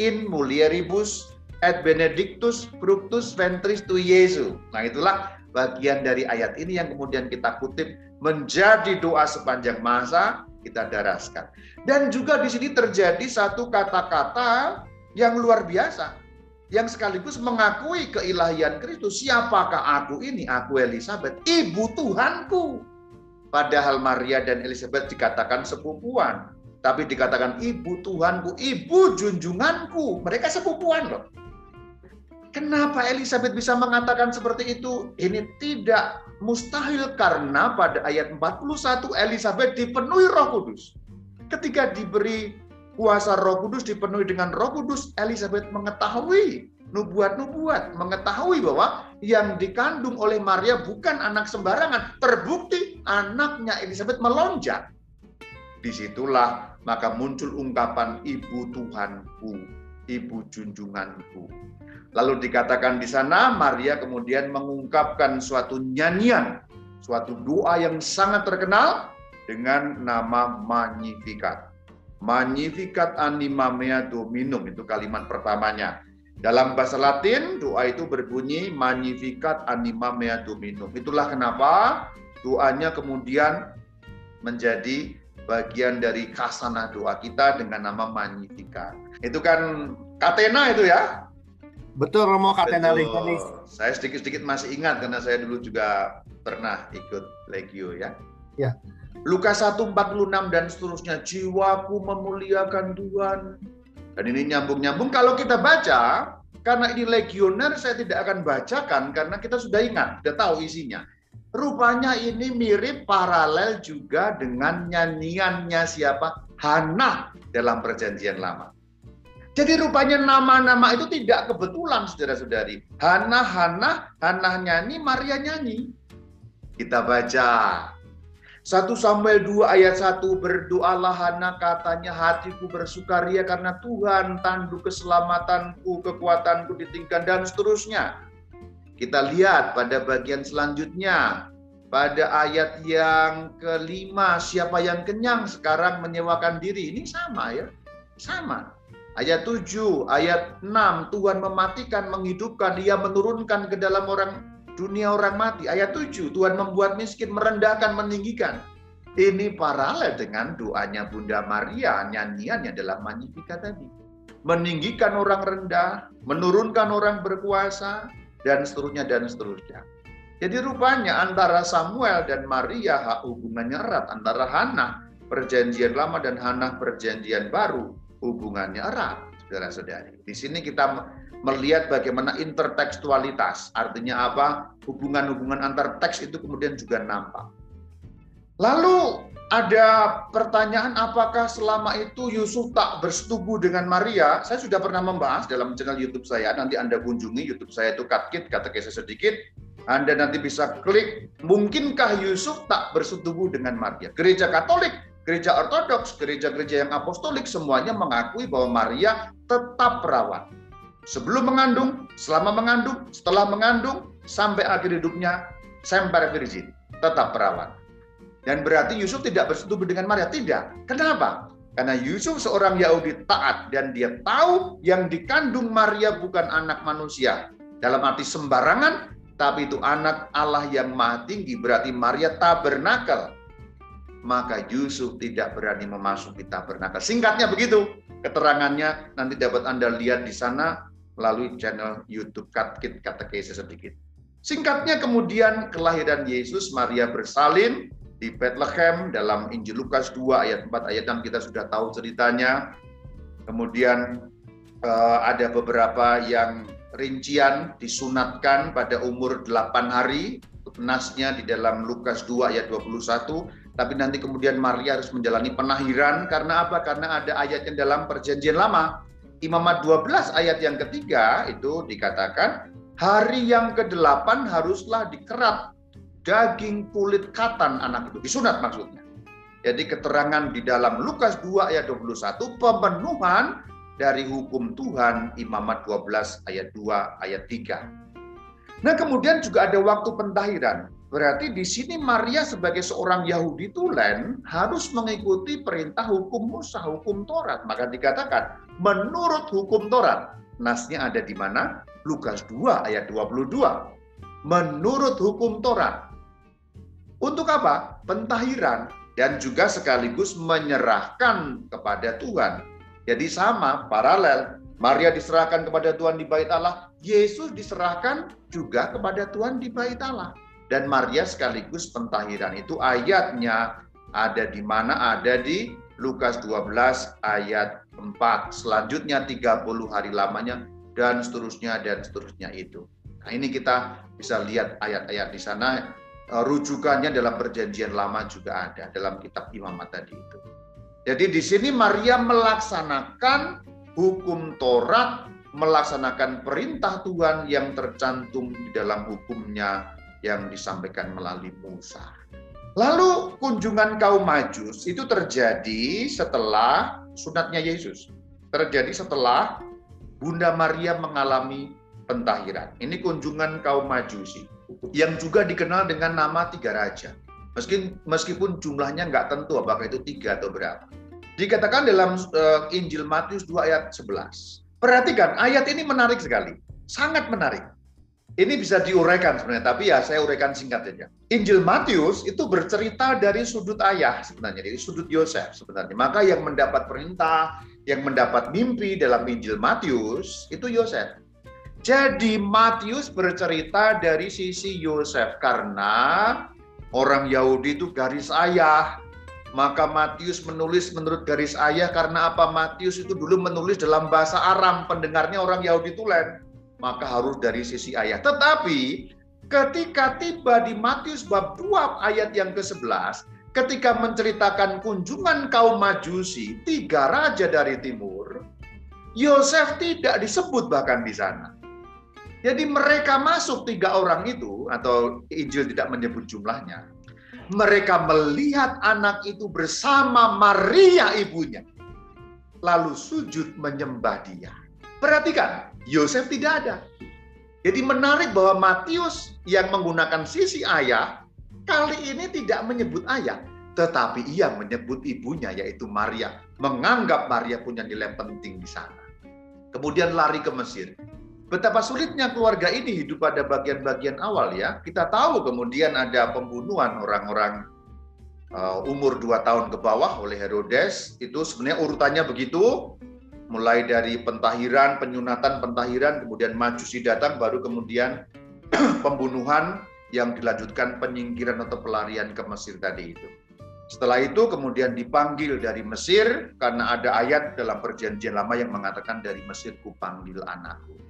Speaker 1: in mulieribus et benedictus fructus ventris tu Yesus. Nah, itulah bagian dari ayat ini yang kemudian kita kutip menjadi doa sepanjang masa kita daraskan. Dan juga di sini terjadi satu kata-kata yang luar biasa yang sekaligus mengakui keilahian Kristus. Siapakah aku ini? Aku Elizabeth, ibu Tuhanku. Padahal Maria dan Elizabeth dikatakan sepupuan. Tapi dikatakan ibu Tuhanku, ibu junjunganku. Mereka sepupuan loh. Kenapa Elizabeth bisa mengatakan seperti itu? Ini tidak mustahil karena pada ayat 41 Elizabeth dipenuhi roh kudus. Ketika diberi kuasa roh kudus, dipenuhi dengan roh kudus, Elizabeth mengetahui nubuat-nubuat, mengetahui bahwa yang dikandung oleh Maria bukan anak sembarangan. Terbukti anaknya Elizabeth melonjak. Di situlah maka muncul ungkapan ibu Tuhanku, ibu junjunganku. Lalu dikatakan di sana Maria kemudian mengungkapkan suatu nyanyian, suatu doa yang sangat terkenal dengan nama Magnificat. Magnificat anima mea dominum itu kalimat pertamanya. Dalam bahasa Latin, doa itu berbunyi Magnificat anima mea dominum. Itulah kenapa doanya kemudian menjadi bagian dari kasana doa kita dengan nama Magnificat. Itu kan katena itu ya.
Speaker 2: Betul Romo katena Legionis.
Speaker 1: Saya sedikit-sedikit masih ingat karena saya dulu juga pernah ikut Legio ya.
Speaker 2: Ya.
Speaker 1: Lukas 1:46 dan seterusnya, jiwaku memuliakan Tuhan, dan ini nyambung-nyambung kalau kita baca, karena ini legioner saya tidak akan bacakan karena kita sudah ingat, sudah tahu isinya. Rupanya ini mirip paralel juga dengan nyanyiannya siapa? Hana dalam perjanjian lama. Jadi rupanya nama-nama itu tidak kebetulan saudara-saudari. Hana, Hana, Hana nyanyi, Maria nyanyi. Kita baca 1 Samuel 2 ayat 1 berdoalah Hana katanya hatiku bersukaria karena Tuhan tanduk keselamatanku kekuatanku ditinggalkan dan seterusnya. Kita lihat pada bagian selanjutnya pada ayat yang kelima siapa yang kenyang sekarang menyewakan diri ini sama ya sama ayat 7 ayat 6 Tuhan mematikan menghidupkan dia menurunkan ke dalam orang dunia orang mati. Ayat 7, Tuhan membuat miskin, merendahkan, meninggikan. Ini paralel dengan doanya Bunda Maria, nyanyiannya dalam Magnificat tadi. Meninggikan orang rendah, menurunkan orang berkuasa, dan seterusnya, dan seterusnya. Jadi rupanya antara Samuel dan Maria hubungannya erat. Antara Hana perjanjian lama dan Hana perjanjian baru hubungannya erat, saudara-saudari. Di sini kita melihat bagaimana intertekstualitas. Artinya apa? Hubungan-hubungan antar teks itu kemudian juga nampak. Lalu ada pertanyaan apakah selama itu Yusuf tak bersetubuh dengan Maria? Saya sudah pernah membahas dalam channel YouTube saya. Nanti Anda kunjungi YouTube saya itu katkit, kata kisah sedikit. Anda nanti bisa klik, mungkinkah Yusuf tak bersetubuh dengan Maria? Gereja Katolik, gereja Ortodoks, gereja-gereja yang apostolik semuanya mengakui bahwa Maria tetap perawat sebelum mengandung, selama mengandung, setelah mengandung, sampai akhir hidupnya semper virgin, tetap perawat. Dan berarti Yusuf tidak bersetubuh dengan Maria, tidak. Kenapa? Karena Yusuf seorang Yahudi taat dan dia tahu yang dikandung Maria bukan anak manusia. Dalam arti sembarangan, tapi itu anak Allah yang maha tinggi, berarti Maria tabernakel. Maka Yusuf tidak berani memasuki tabernakel. Singkatnya begitu, keterangannya nanti dapat Anda lihat di sana melalui channel YouTube Katkit Katekese sedikit. Singkatnya kemudian kelahiran Yesus Maria bersalin di Bethlehem dalam Injil Lukas 2 ayat 4 ayat 6 kita sudah tahu ceritanya. Kemudian uh, ada beberapa yang rincian disunatkan pada umur 8 hari nasnya di dalam Lukas 2 ayat 21 tapi nanti kemudian Maria harus menjalani penahiran karena apa? Karena ada ayat yang dalam perjanjian lama Imamat 12 ayat yang ketiga itu dikatakan hari yang ke-8 haruslah dikerat daging kulit katan anak itu disunat maksudnya. Jadi keterangan di dalam Lukas 2 ayat 21 pemenuhan dari hukum Tuhan Imamat 12 ayat 2 ayat 3. Nah, kemudian juga ada waktu pentahiran. Berarti di sini Maria sebagai seorang Yahudi tulen harus mengikuti perintah hukum Musa, hukum Taurat. Maka dikatakan menurut hukum Taurat. Nasnya ada di mana? Lukas 2 ayat 22. menurut hukum Taurat. Untuk apa? Pentahiran dan juga sekaligus menyerahkan kepada Tuhan. Jadi sama, paralel. Maria diserahkan kepada Tuhan di bait Allah, Yesus diserahkan juga kepada Tuhan di bait Allah. Dan Maria sekaligus pentahiran itu ayatnya ada di mana? Ada di Lukas 12 ayat 4. Selanjutnya 30 hari lamanya dan seterusnya dan seterusnya itu. Nah, ini kita bisa lihat ayat-ayat di sana Eh, rujukannya dalam perjanjian lama juga ada dalam kitab imamat tadi itu. Jadi di sini Maria melaksanakan hukum Taurat, melaksanakan perintah Tuhan yang tercantum di dalam hukumnya yang disampaikan melalui Musa. Lalu kunjungan kaum Majus itu terjadi setelah sunatnya Yesus. Terjadi setelah Bunda Maria mengalami pentahiran. Ini kunjungan kaum Majusi yang juga dikenal dengan nama tiga raja. Meskipun, meskipun jumlahnya nggak tentu apakah itu tiga atau berapa. Dikatakan dalam uh, Injil Matius 2 ayat 11. Perhatikan, ayat ini menarik sekali. Sangat menarik. Ini bisa diuraikan sebenarnya, tapi ya saya uraikan singkat saja. Injil Matius itu bercerita dari sudut ayah sebenarnya, dari sudut Yosef sebenarnya. Maka yang mendapat perintah, yang mendapat mimpi dalam Injil Matius itu Yosef. Jadi Matius bercerita dari sisi Yosef karena orang Yahudi itu garis ayah. Maka Matius menulis menurut garis ayah karena apa? Matius itu dulu menulis dalam bahasa Aram, pendengarnya orang Yahudi tulen. Maka harus dari sisi ayah. Tetapi ketika tiba di Matius bab 2 ayat yang ke-11, ketika menceritakan kunjungan kaum Majusi, tiga raja dari timur, Yosef tidak disebut bahkan di sana. Jadi mereka masuk tiga orang itu, atau Injil tidak menyebut jumlahnya. Mereka melihat anak itu bersama Maria ibunya. Lalu sujud menyembah dia. Perhatikan, Yosef tidak ada. Jadi menarik bahwa Matius yang menggunakan sisi ayah, kali ini tidak menyebut ayah, tetapi ia menyebut ibunya yaitu Maria, menganggap Maria punya nilai penting di sana. Kemudian lari ke Mesir. Betapa sulitnya keluarga ini hidup pada bagian-bagian awal ya. Kita tahu kemudian ada pembunuhan orang-orang uh, umur 2 tahun ke bawah oleh Herodes. Itu sebenarnya urutannya begitu. Mulai dari pentahiran, penyunatan, pentahiran, kemudian majusi datang, baru kemudian pembunuhan yang dilanjutkan penyingkiran atau pelarian ke Mesir tadi itu. Setelah itu kemudian dipanggil dari Mesir karena ada ayat dalam perjanjian lama yang mengatakan dari Mesir kupanggil anakku.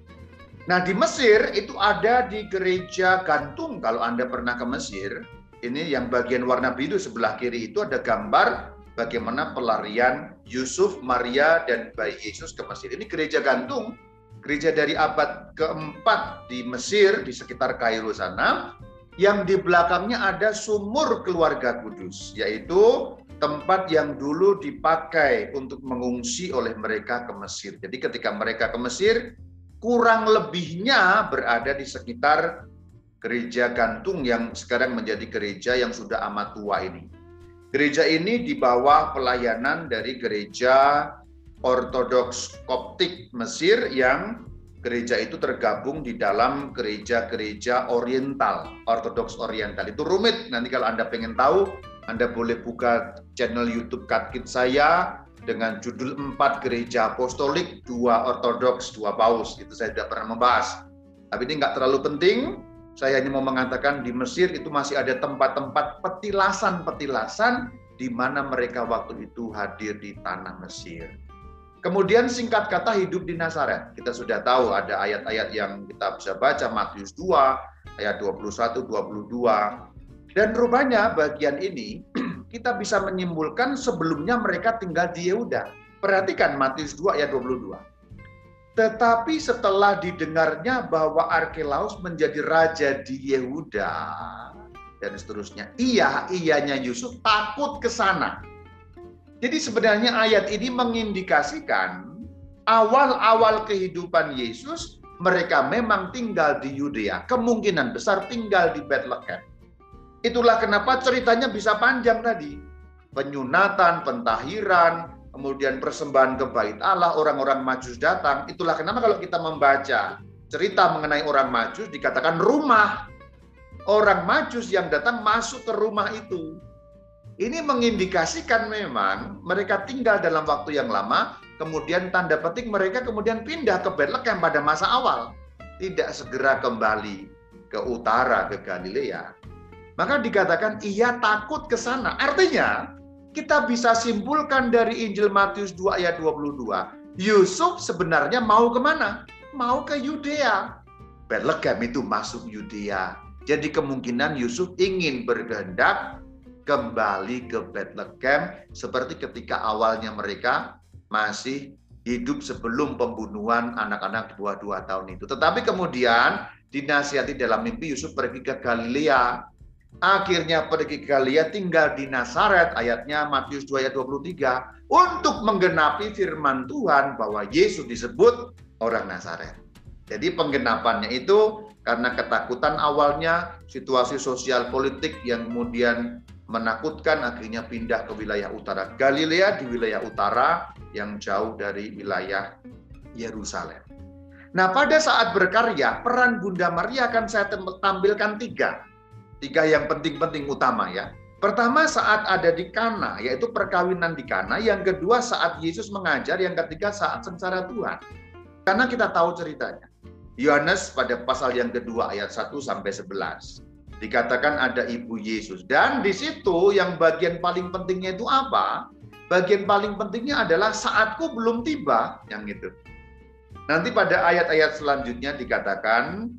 Speaker 1: Nah di Mesir itu ada di gereja gantung kalau Anda pernah ke Mesir. Ini yang bagian warna biru sebelah kiri itu ada gambar bagaimana pelarian Yusuf, Maria, dan bayi Yesus ke Mesir. Ini gereja gantung, gereja dari abad keempat di Mesir, di sekitar Kairo sana, yang di belakangnya ada sumur keluarga kudus, yaitu tempat yang dulu dipakai untuk mengungsi oleh mereka ke Mesir. Jadi ketika mereka ke Mesir, kurang lebihnya berada di sekitar gereja gantung yang sekarang menjadi gereja yang sudah amat tua ini. Gereja ini di bawah pelayanan dari gereja Ortodoks Koptik Mesir yang gereja itu tergabung di dalam gereja-gereja oriental, Ortodoks oriental. Itu rumit, nanti kalau Anda pengen tahu, Anda boleh buka channel YouTube Katkit saya, dengan judul empat gereja apostolik, dua ortodoks, dua paus. Itu saya tidak pernah membahas. Tapi ini nggak terlalu penting. Saya hanya mau mengatakan di Mesir itu masih ada tempat-tempat petilasan-petilasan di mana mereka waktu itu hadir di tanah Mesir. Kemudian singkat kata hidup di Nazaret. Kita sudah tahu ada ayat-ayat yang kita bisa baca Matius 2 ayat 21 22. Dan rupanya bagian ini kita bisa menyimpulkan sebelumnya mereka tinggal di Yehuda. Perhatikan Matius 2 ayat 22. Tetapi setelah didengarnya bahwa Arkelaus menjadi raja di Yehuda dan seterusnya, iya, iyanya Yusuf takut ke sana. Jadi sebenarnya ayat ini mengindikasikan awal-awal kehidupan Yesus mereka memang tinggal di Yudea, kemungkinan besar tinggal di Bethlehem. Itulah kenapa ceritanya bisa panjang tadi. Penyunatan, pentahiran, kemudian persembahan ke bait Allah, orang-orang majus datang. Itulah kenapa kalau kita membaca cerita mengenai orang majus dikatakan rumah. orang Majus yang datang masuk ke rumah itu. Ini mengindikasikan memang mereka tinggal dalam waktu yang lama, kemudian tanda petik mereka kemudian pindah ke Bethlehem pada masa awal. Tidak segera kembali ke utara, ke Galilea. Maka dikatakan ia takut ke sana. Artinya, kita bisa simpulkan dari Injil Matius 2 ayat 22, Yusuf sebenarnya mau ke mana? Mau ke Yudea. Bethlehem itu masuk Yudea. Jadi kemungkinan Yusuf ingin berkehendak kembali ke Bethlehem seperti ketika awalnya mereka masih hidup sebelum pembunuhan anak-anak dua dua tahun itu. Tetapi kemudian dinasihati dalam mimpi Yusuf pergi ke Galilea. Akhirnya pergi ke Galilea tinggal di Nazaret ayatnya Matius 2 ayat 23 untuk menggenapi firman Tuhan bahwa Yesus disebut orang Nazaret. Jadi penggenapannya itu karena ketakutan awalnya situasi sosial politik yang kemudian menakutkan akhirnya pindah ke wilayah utara Galilea di wilayah utara yang jauh dari wilayah Yerusalem. Nah pada saat berkarya peran Bunda Maria akan saya tampilkan tiga. Tiga yang penting-penting utama ya. Pertama saat ada di Kana, yaitu perkawinan di Kana. Yang kedua saat Yesus mengajar. Yang ketiga saat sengsara Tuhan. Karena kita tahu ceritanya. Yohanes pada pasal yang kedua ayat 1 sampai 11 dikatakan ada ibu Yesus. Dan di situ yang bagian paling pentingnya itu apa? Bagian paling pentingnya adalah saatku belum tiba, yang itu. Nanti pada ayat-ayat selanjutnya dikatakan,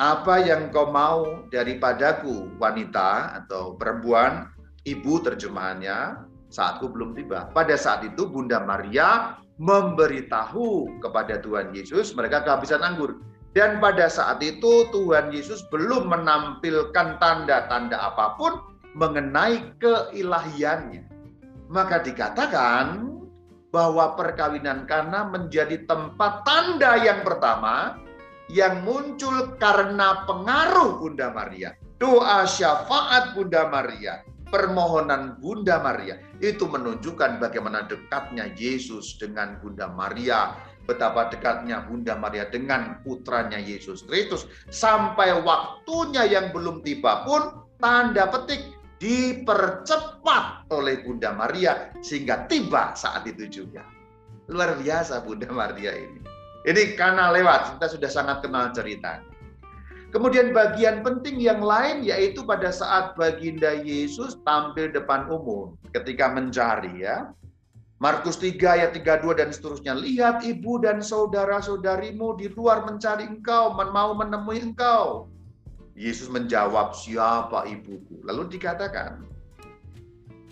Speaker 1: apa yang kau mau daripadaku wanita atau perempuan, ibu terjemahannya, saatku belum tiba. Pada saat itu Bunda Maria memberitahu kepada Tuhan Yesus mereka kehabisan anggur. Dan pada saat itu Tuhan Yesus belum menampilkan tanda-tanda apa pun mengenai keilahiannya. Maka dikatakan bahwa perkawinan Kana menjadi tempat tanda yang pertama yang muncul karena pengaruh Bunda Maria. Doa syafaat Bunda Maria, permohonan Bunda Maria itu menunjukkan bagaimana dekatnya Yesus dengan Bunda Maria betapa dekatnya Bunda Maria dengan putranya Yesus Kristus sampai waktunya yang belum tiba pun tanda petik dipercepat oleh Bunda Maria sehingga tiba saat itu juga. Luar biasa Bunda Maria ini. Ini karena lewat, kita sudah sangat kenal cerita. Kemudian bagian penting yang lain yaitu pada saat baginda Yesus tampil depan umum ketika mencari ya. Markus 3 ayat 32 dan seterusnya. Lihat ibu dan saudara-saudarimu di luar mencari engkau, mau menemui engkau. Yesus menjawab, siapa ibuku? Lalu dikatakan,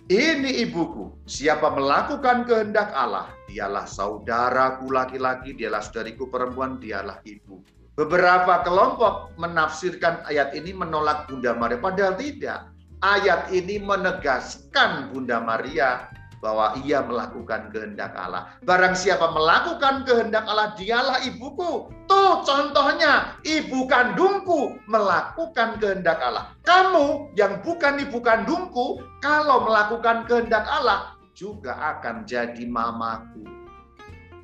Speaker 1: ini ibuku, siapa melakukan kehendak Allah, dialah saudaraku laki-laki, dialah saudariku perempuan, dialah ibu. Beberapa kelompok menafsirkan ayat ini menolak Bunda Maria, padahal tidak. Ayat ini menegaskan Bunda Maria bahwa ia melakukan kehendak Allah. Barang siapa melakukan kehendak Allah, dialah ibuku. Tuh contohnya, ibu kandungku melakukan kehendak Allah. Kamu yang bukan ibu kandungku, kalau melakukan kehendak Allah, juga akan jadi mamaku.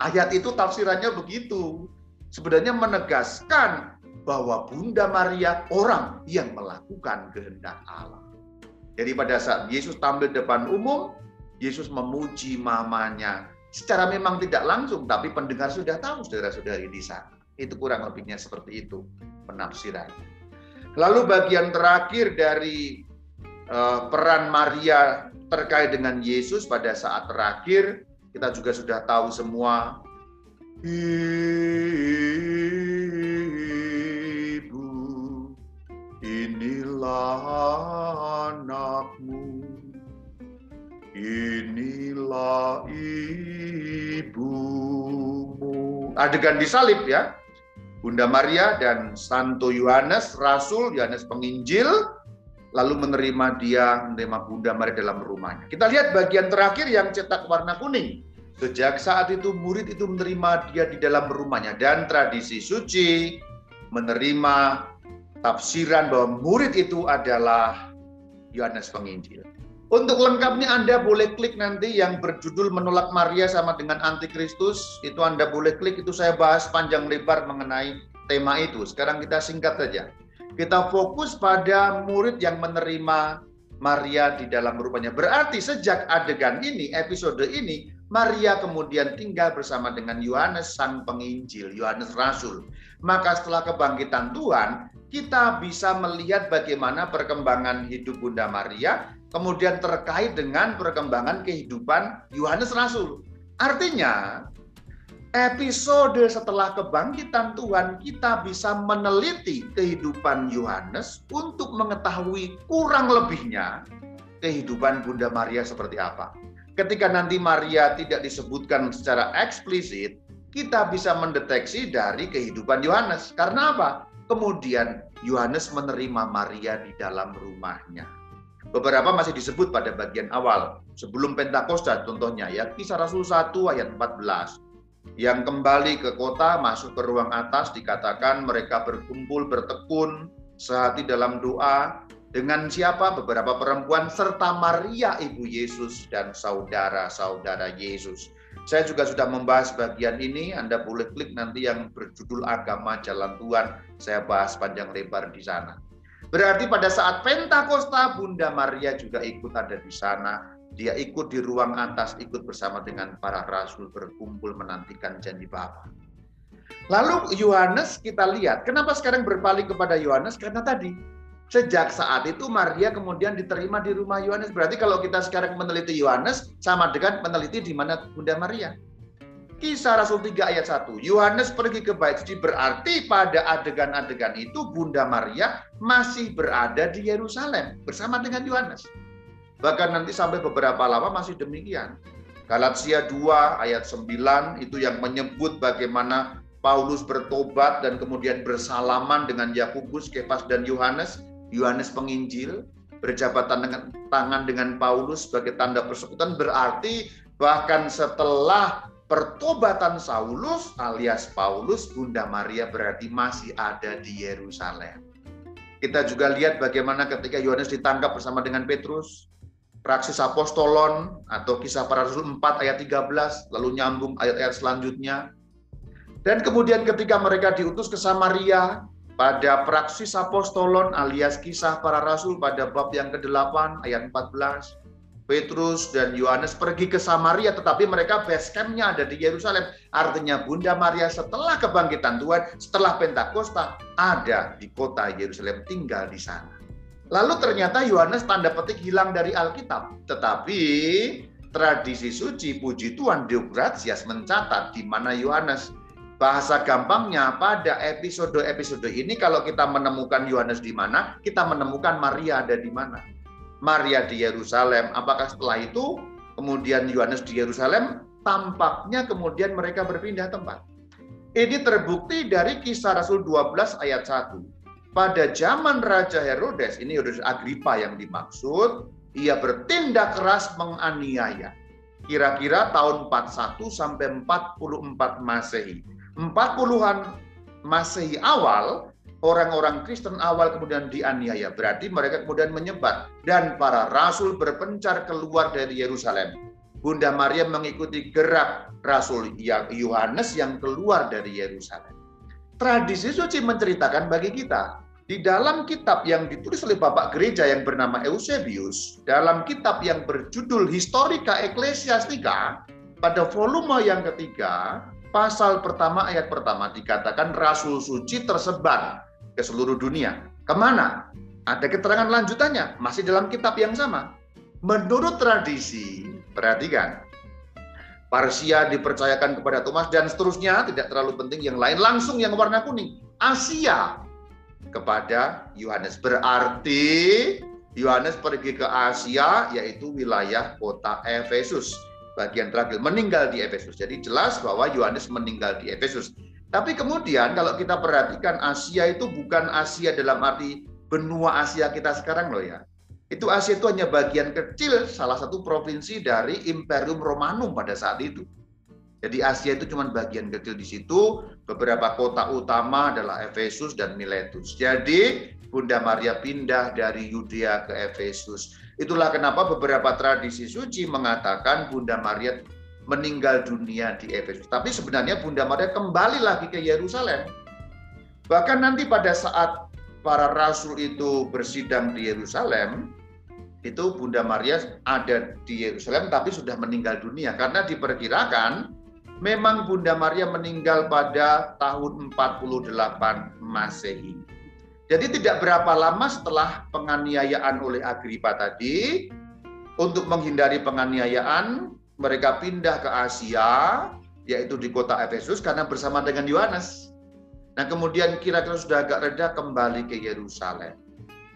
Speaker 1: Ayat itu tafsirannya begitu. Sebenarnya menegaskan bahwa Bunda Maria orang yang melakukan kehendak Allah. Jadi pada saat Yesus tampil depan umum, Yesus memuji mamanya. Secara memang tidak langsung, tapi pendengar sudah tahu saudara-saudari di sana. Itu kurang lebihnya seperti itu penafsiran. Lalu bagian terakhir dari uh, peran Maria terkait dengan Yesus pada saat terakhir, kita juga sudah tahu semua. Ibu, inilah anakmu Inilah ibumu. Adegan disalib ya. Bunda Maria dan Santo Yohanes, Rasul Yohanes Penginjil, lalu menerima dia, menerima Bunda Maria dalam rumahnya. Kita lihat bagian terakhir yang cetak warna kuning. Sejak saat itu murid itu menerima dia di dalam rumahnya dan tradisi suci menerima tafsiran bahwa murid itu adalah Yohanes Penginjil. Untuk lengkapnya Anda boleh klik nanti yang berjudul menolak Maria sama dengan antikristus. Itu Anda boleh klik, itu saya bahas panjang lebar mengenai tema itu. Sekarang kita singkat saja. Kita fokus pada murid yang menerima Maria di dalam rupanya. Berarti sejak adegan ini, episode ini, Maria kemudian tinggal bersama dengan Yohanes sang penginjil, Yohanes Rasul. Maka setelah kebangkitan Tuhan, kita bisa melihat bagaimana perkembangan hidup Bunda Maria, kemudian terkait dengan perkembangan kehidupan Yohanes Rasul. Artinya, episode setelah kebangkitan Tuhan kita bisa meneliti kehidupan Yohanes untuk mengetahui kurang lebihnya kehidupan Bunda Maria seperti apa. Ketika nanti Maria tidak disebutkan secara eksplisit, kita bisa mendeteksi dari kehidupan Yohanes. Karena apa? Kemudian Yohanes menerima Maria di dalam rumahnya. Beberapa masih disebut pada bagian awal, sebelum Pentakosta contohnya ya, kisah Rasul 1 ayat 14 yang kembali ke kota masuk ke ruang atas dikatakan mereka berkumpul bertekun sehati dalam doa dengan siapa beberapa perempuan serta Maria ibu Yesus dan saudara-saudara Yesus. Saya juga sudah membahas bagian ini, Anda boleh klik nanti yang berjudul Agama Jalan Tuhan, saya bahas panjang lebar di sana. Berarti pada saat Pentakosta Bunda Maria juga ikut ada di sana dia ikut di ruang atas, ikut bersama dengan para rasul berkumpul menantikan janji Bapa. Lalu Yohanes kita lihat, kenapa sekarang berpaling kepada Yohanes? Karena tadi sejak saat itu Maria kemudian diterima di rumah Yohanes. Berarti kalau kita sekarang meneliti Yohanes sama dengan meneliti di mana Bunda Maria. Kisah Rasul 3 ayat 1. Yohanes pergi ke bait suci berarti pada adegan-adegan itu Bunda Maria masih berada di Yerusalem bersama dengan Yohanes. Bahkan nanti sampai beberapa lama masih demikian. Galatia 2 ayat 9 itu yang menyebut bagaimana Paulus bertobat dan kemudian bersalaman dengan Yakobus, Kefas dan Yohanes. Yohanes penginjil berjabatan dengan tangan dengan Paulus sebagai tanda persekutuan berarti bahkan setelah pertobatan Saulus alias Paulus, Bunda Maria berarti masih ada di Yerusalem. Kita juga lihat bagaimana ketika Yohanes ditangkap bersama dengan Petrus, Praksis Apostolon atau Kisah Para Rasul 4 ayat 13, lalu nyambung ayat-ayat selanjutnya. Dan kemudian ketika mereka diutus ke Samaria, pada Praksis Apostolon alias Kisah Para Rasul pada bab yang ke-8 ayat 14, Petrus dan Yohanes pergi ke Samaria, tetapi mereka base camp-nya ada di Yerusalem. Artinya Bunda Maria setelah kebangkitan Tuhan, setelah Pentakosta, ada di kota Yerusalem, tinggal di sana. Lalu ternyata Yohanes tanda petik hilang dari Alkitab. Tetapi tradisi suci puji Tuhan Deogratias mencatat di mana Yohanes bahasa gampangnya pada episode-episode ini kalau kita menemukan Yohanes di mana, kita menemukan Maria ada di mana. Maria di Yerusalem. Apakah setelah itu kemudian Yohanes di Yerusalem? Tampaknya kemudian mereka berpindah tempat. Ini terbukti dari kisah Rasul 12 ayat 1 pada zaman Raja Herodes, ini Herodes Agripa yang dimaksud, ia bertindak keras menganiaya. Kira-kira tahun 41 sampai 44 Masehi. 40-an Masehi awal, orang-orang Kristen awal kemudian dianiaya. Berarti mereka kemudian menyebar. Dan para rasul berpencar keluar dari Yerusalem. Bunda Maria mengikuti gerak Rasul Yohanes yang keluar dari Yerusalem. Tradisi suci menceritakan bagi kita di dalam kitab yang ditulis oleh Bapak Gereja yang bernama Eusebius, dalam kitab yang berjudul Historica Ecclesiastica, pada volume yang ketiga, pasal pertama ayat pertama dikatakan Rasul Suci tersebar ke seluruh dunia. Ke mana? Ada keterangan lanjutannya, masih dalam kitab yang sama. Menurut tradisi, perhatikan, Parsia dipercayakan kepada Thomas dan seterusnya, tidak terlalu penting yang lain, langsung yang warna kuning. Asia kepada Yohanes. Berarti Yohanes pergi ke Asia, yaitu wilayah kota Efesus. Bagian terakhir, meninggal di Efesus. Jadi jelas bahwa Yohanes meninggal di Efesus. Tapi kemudian kalau kita perhatikan Asia itu bukan Asia dalam arti benua Asia kita sekarang loh ya. Itu Asia itu hanya bagian kecil, salah satu provinsi dari Imperium Romanum pada saat itu. Jadi Asia itu cuma bagian kecil di situ. Beberapa kota utama adalah Efesus dan Miletus. Jadi Bunda Maria pindah dari Yudea ke Efesus. Itulah kenapa beberapa tradisi suci mengatakan Bunda Maria meninggal dunia di Efesus. Tapi sebenarnya Bunda Maria kembali lagi ke Yerusalem. Bahkan nanti pada saat para rasul itu bersidang di Yerusalem, itu Bunda Maria ada di Yerusalem tapi sudah meninggal dunia karena diperkirakan memang Bunda Maria meninggal pada tahun 48 Masehi. Jadi tidak berapa lama setelah penganiayaan oleh Agripa tadi, untuk menghindari penganiayaan, mereka pindah ke Asia, yaitu di kota Efesus karena bersama dengan Yohanes. Nah kemudian kira-kira sudah agak reda kembali ke Yerusalem.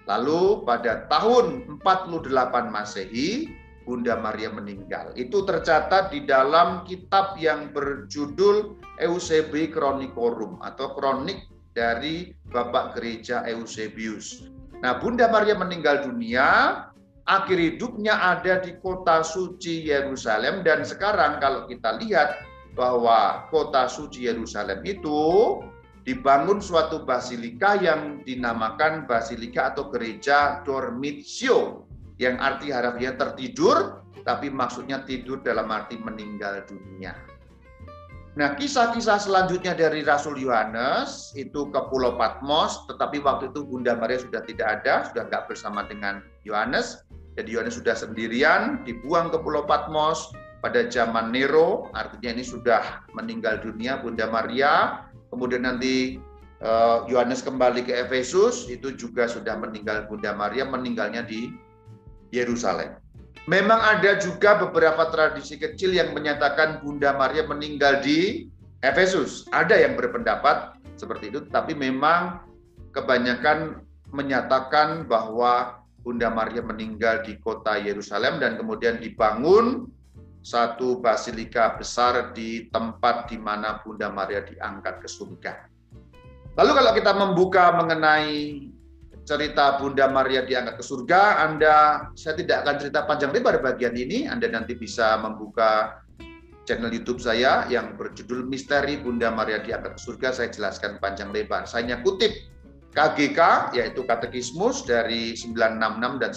Speaker 1: Lalu pada tahun 48 Masehi, Bunda Maria meninggal. Itu tercatat di dalam kitab yang berjudul Eusebi Chronicorum atau kronik dari Bapak Gereja Eusebius. Nah, Bunda Maria meninggal dunia, akhir hidupnya ada di kota suci Yerusalem dan sekarang kalau kita lihat bahwa kota suci Yerusalem itu dibangun suatu basilika yang dinamakan basilika atau gereja Dormitio yang arti harafiah tertidur tapi maksudnya tidur dalam arti meninggal dunia. Nah, kisah-kisah selanjutnya dari Rasul Yohanes itu ke Pulau Patmos, tetapi waktu itu Bunda Maria sudah tidak ada, sudah nggak bersama dengan Yohanes. Jadi Yohanes sudah sendirian, dibuang ke Pulau Patmos pada zaman Nero, artinya ini sudah meninggal dunia Bunda Maria. Kemudian nanti eh, Yohanes kembali ke Efesus, itu juga sudah meninggal Bunda Maria, meninggalnya di Yerusalem. Memang ada juga beberapa tradisi kecil yang menyatakan Bunda Maria meninggal di Efesus. Ada yang berpendapat seperti itu, tapi memang kebanyakan menyatakan bahwa Bunda Maria meninggal di kota Yerusalem dan kemudian dibangun satu basilika besar di tempat di mana Bunda Maria diangkat ke surga. Lalu kalau kita membuka mengenai cerita Bunda Maria diangkat ke surga, Anda saya tidak akan cerita panjang lebar bagian ini, Anda nanti bisa membuka channel YouTube saya yang berjudul Misteri Bunda Maria diangkat ke surga, saya jelaskan panjang lebar. Saya kutip KGK yaitu Katekismus dari 966 dan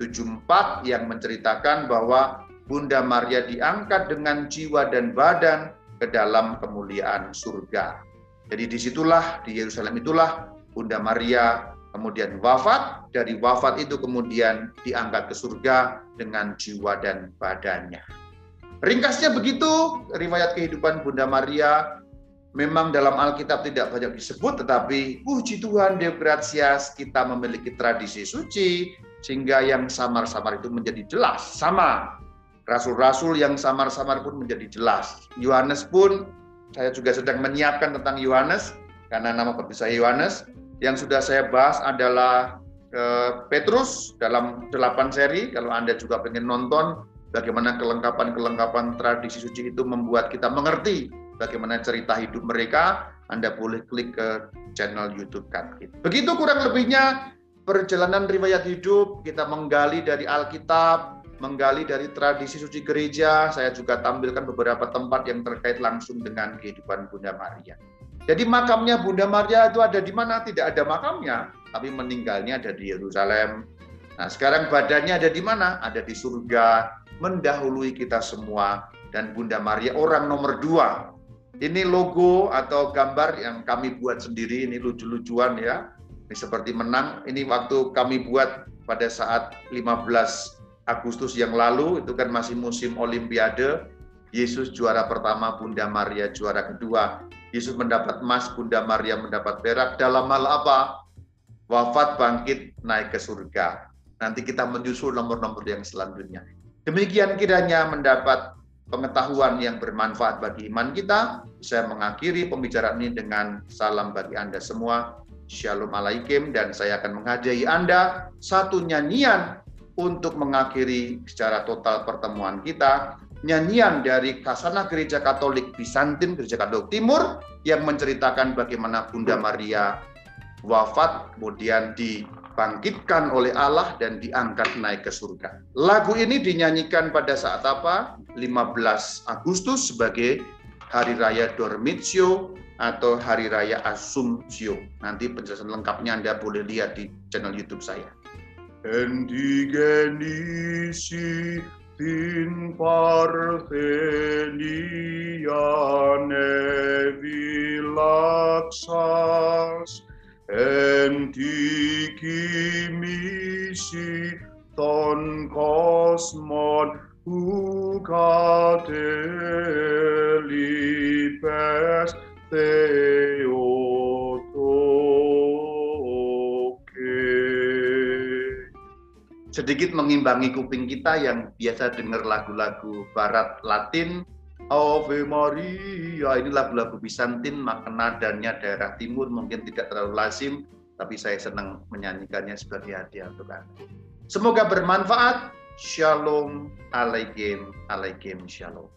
Speaker 1: 974 yang menceritakan bahwa Bunda Maria diangkat dengan jiwa dan badan ke dalam kemuliaan surga. Jadi di situlah di Yerusalem itulah Bunda Maria kemudian wafat, dari wafat itu kemudian diangkat ke surga dengan jiwa dan badannya. Ringkasnya begitu, riwayat kehidupan Bunda Maria memang dalam Alkitab tidak banyak disebut, tetapi puji Tuhan, Deo Gratias, kita memiliki tradisi suci, sehingga yang samar-samar itu menjadi jelas. Sama, rasul-rasul yang samar-samar pun menjadi jelas. Yohanes pun, saya juga sedang menyiapkan tentang Yohanes, karena nama saya Yohanes, yang sudah saya bahas adalah eh, Petrus dalam delapan seri. Kalau Anda juga pengen nonton bagaimana kelengkapan-kelengkapan tradisi suci itu membuat kita mengerti bagaimana cerita hidup mereka, Anda boleh klik ke channel YouTube kan. Begitu kurang lebihnya perjalanan riwayat hidup, kita menggali dari Alkitab, menggali dari tradisi suci gereja, saya juga tampilkan beberapa tempat yang terkait langsung dengan kehidupan Bunda Maria. Jadi makamnya Bunda Maria itu ada di mana? Tidak ada makamnya, tapi meninggalnya ada di Yerusalem. Nah, sekarang badannya ada di mana? Ada di surga, mendahului kita semua. Dan Bunda Maria orang nomor dua. Ini logo atau gambar yang kami buat sendiri, ini lucu-lucuan ya. Ini seperti menang, ini waktu kami buat pada saat 15 Agustus yang lalu, itu kan masih musim Olimpiade. Yesus juara pertama, Bunda Maria juara kedua. Yesus mendapat emas, Bunda Maria mendapat perak. Dalam hal apa? Wafat, bangkit, naik ke surga. Nanti kita menyusul nomor-nomor yang selanjutnya. Demikian kiranya mendapat pengetahuan yang bermanfaat bagi iman kita. Saya mengakhiri pembicaraan ini dengan salam bagi Anda semua. Shalom alaikum dan saya akan menghadiahi Anda satu nyanyian untuk mengakhiri secara total pertemuan kita nyanyian dari Kasana Gereja Katolik Bizantin, Gereja Katolik Timur, yang menceritakan bagaimana Bunda Maria wafat, kemudian dibangkitkan oleh Allah dan diangkat naik ke surga. Lagu ini dinyanyikan pada saat apa? 15 Agustus sebagai Hari Raya Dormitio atau Hari Raya Assumptio. Nanti penjelasan lengkapnya Anda boleh lihat di channel YouTube saya. Endigenisi in partheniane Empty kimisi ton kosmon ukateli pes Sedikit mengimbangi kuping kita yang biasa dengar lagu-lagu barat Latin Ave Maria, ini lagu-lagu Bizantin, maka nadanya daerah timur mungkin tidak terlalu lazim, tapi saya senang menyanyikannya sebagai hadiah untuk Anda. Semoga bermanfaat. Shalom alaikum alaikum shalom.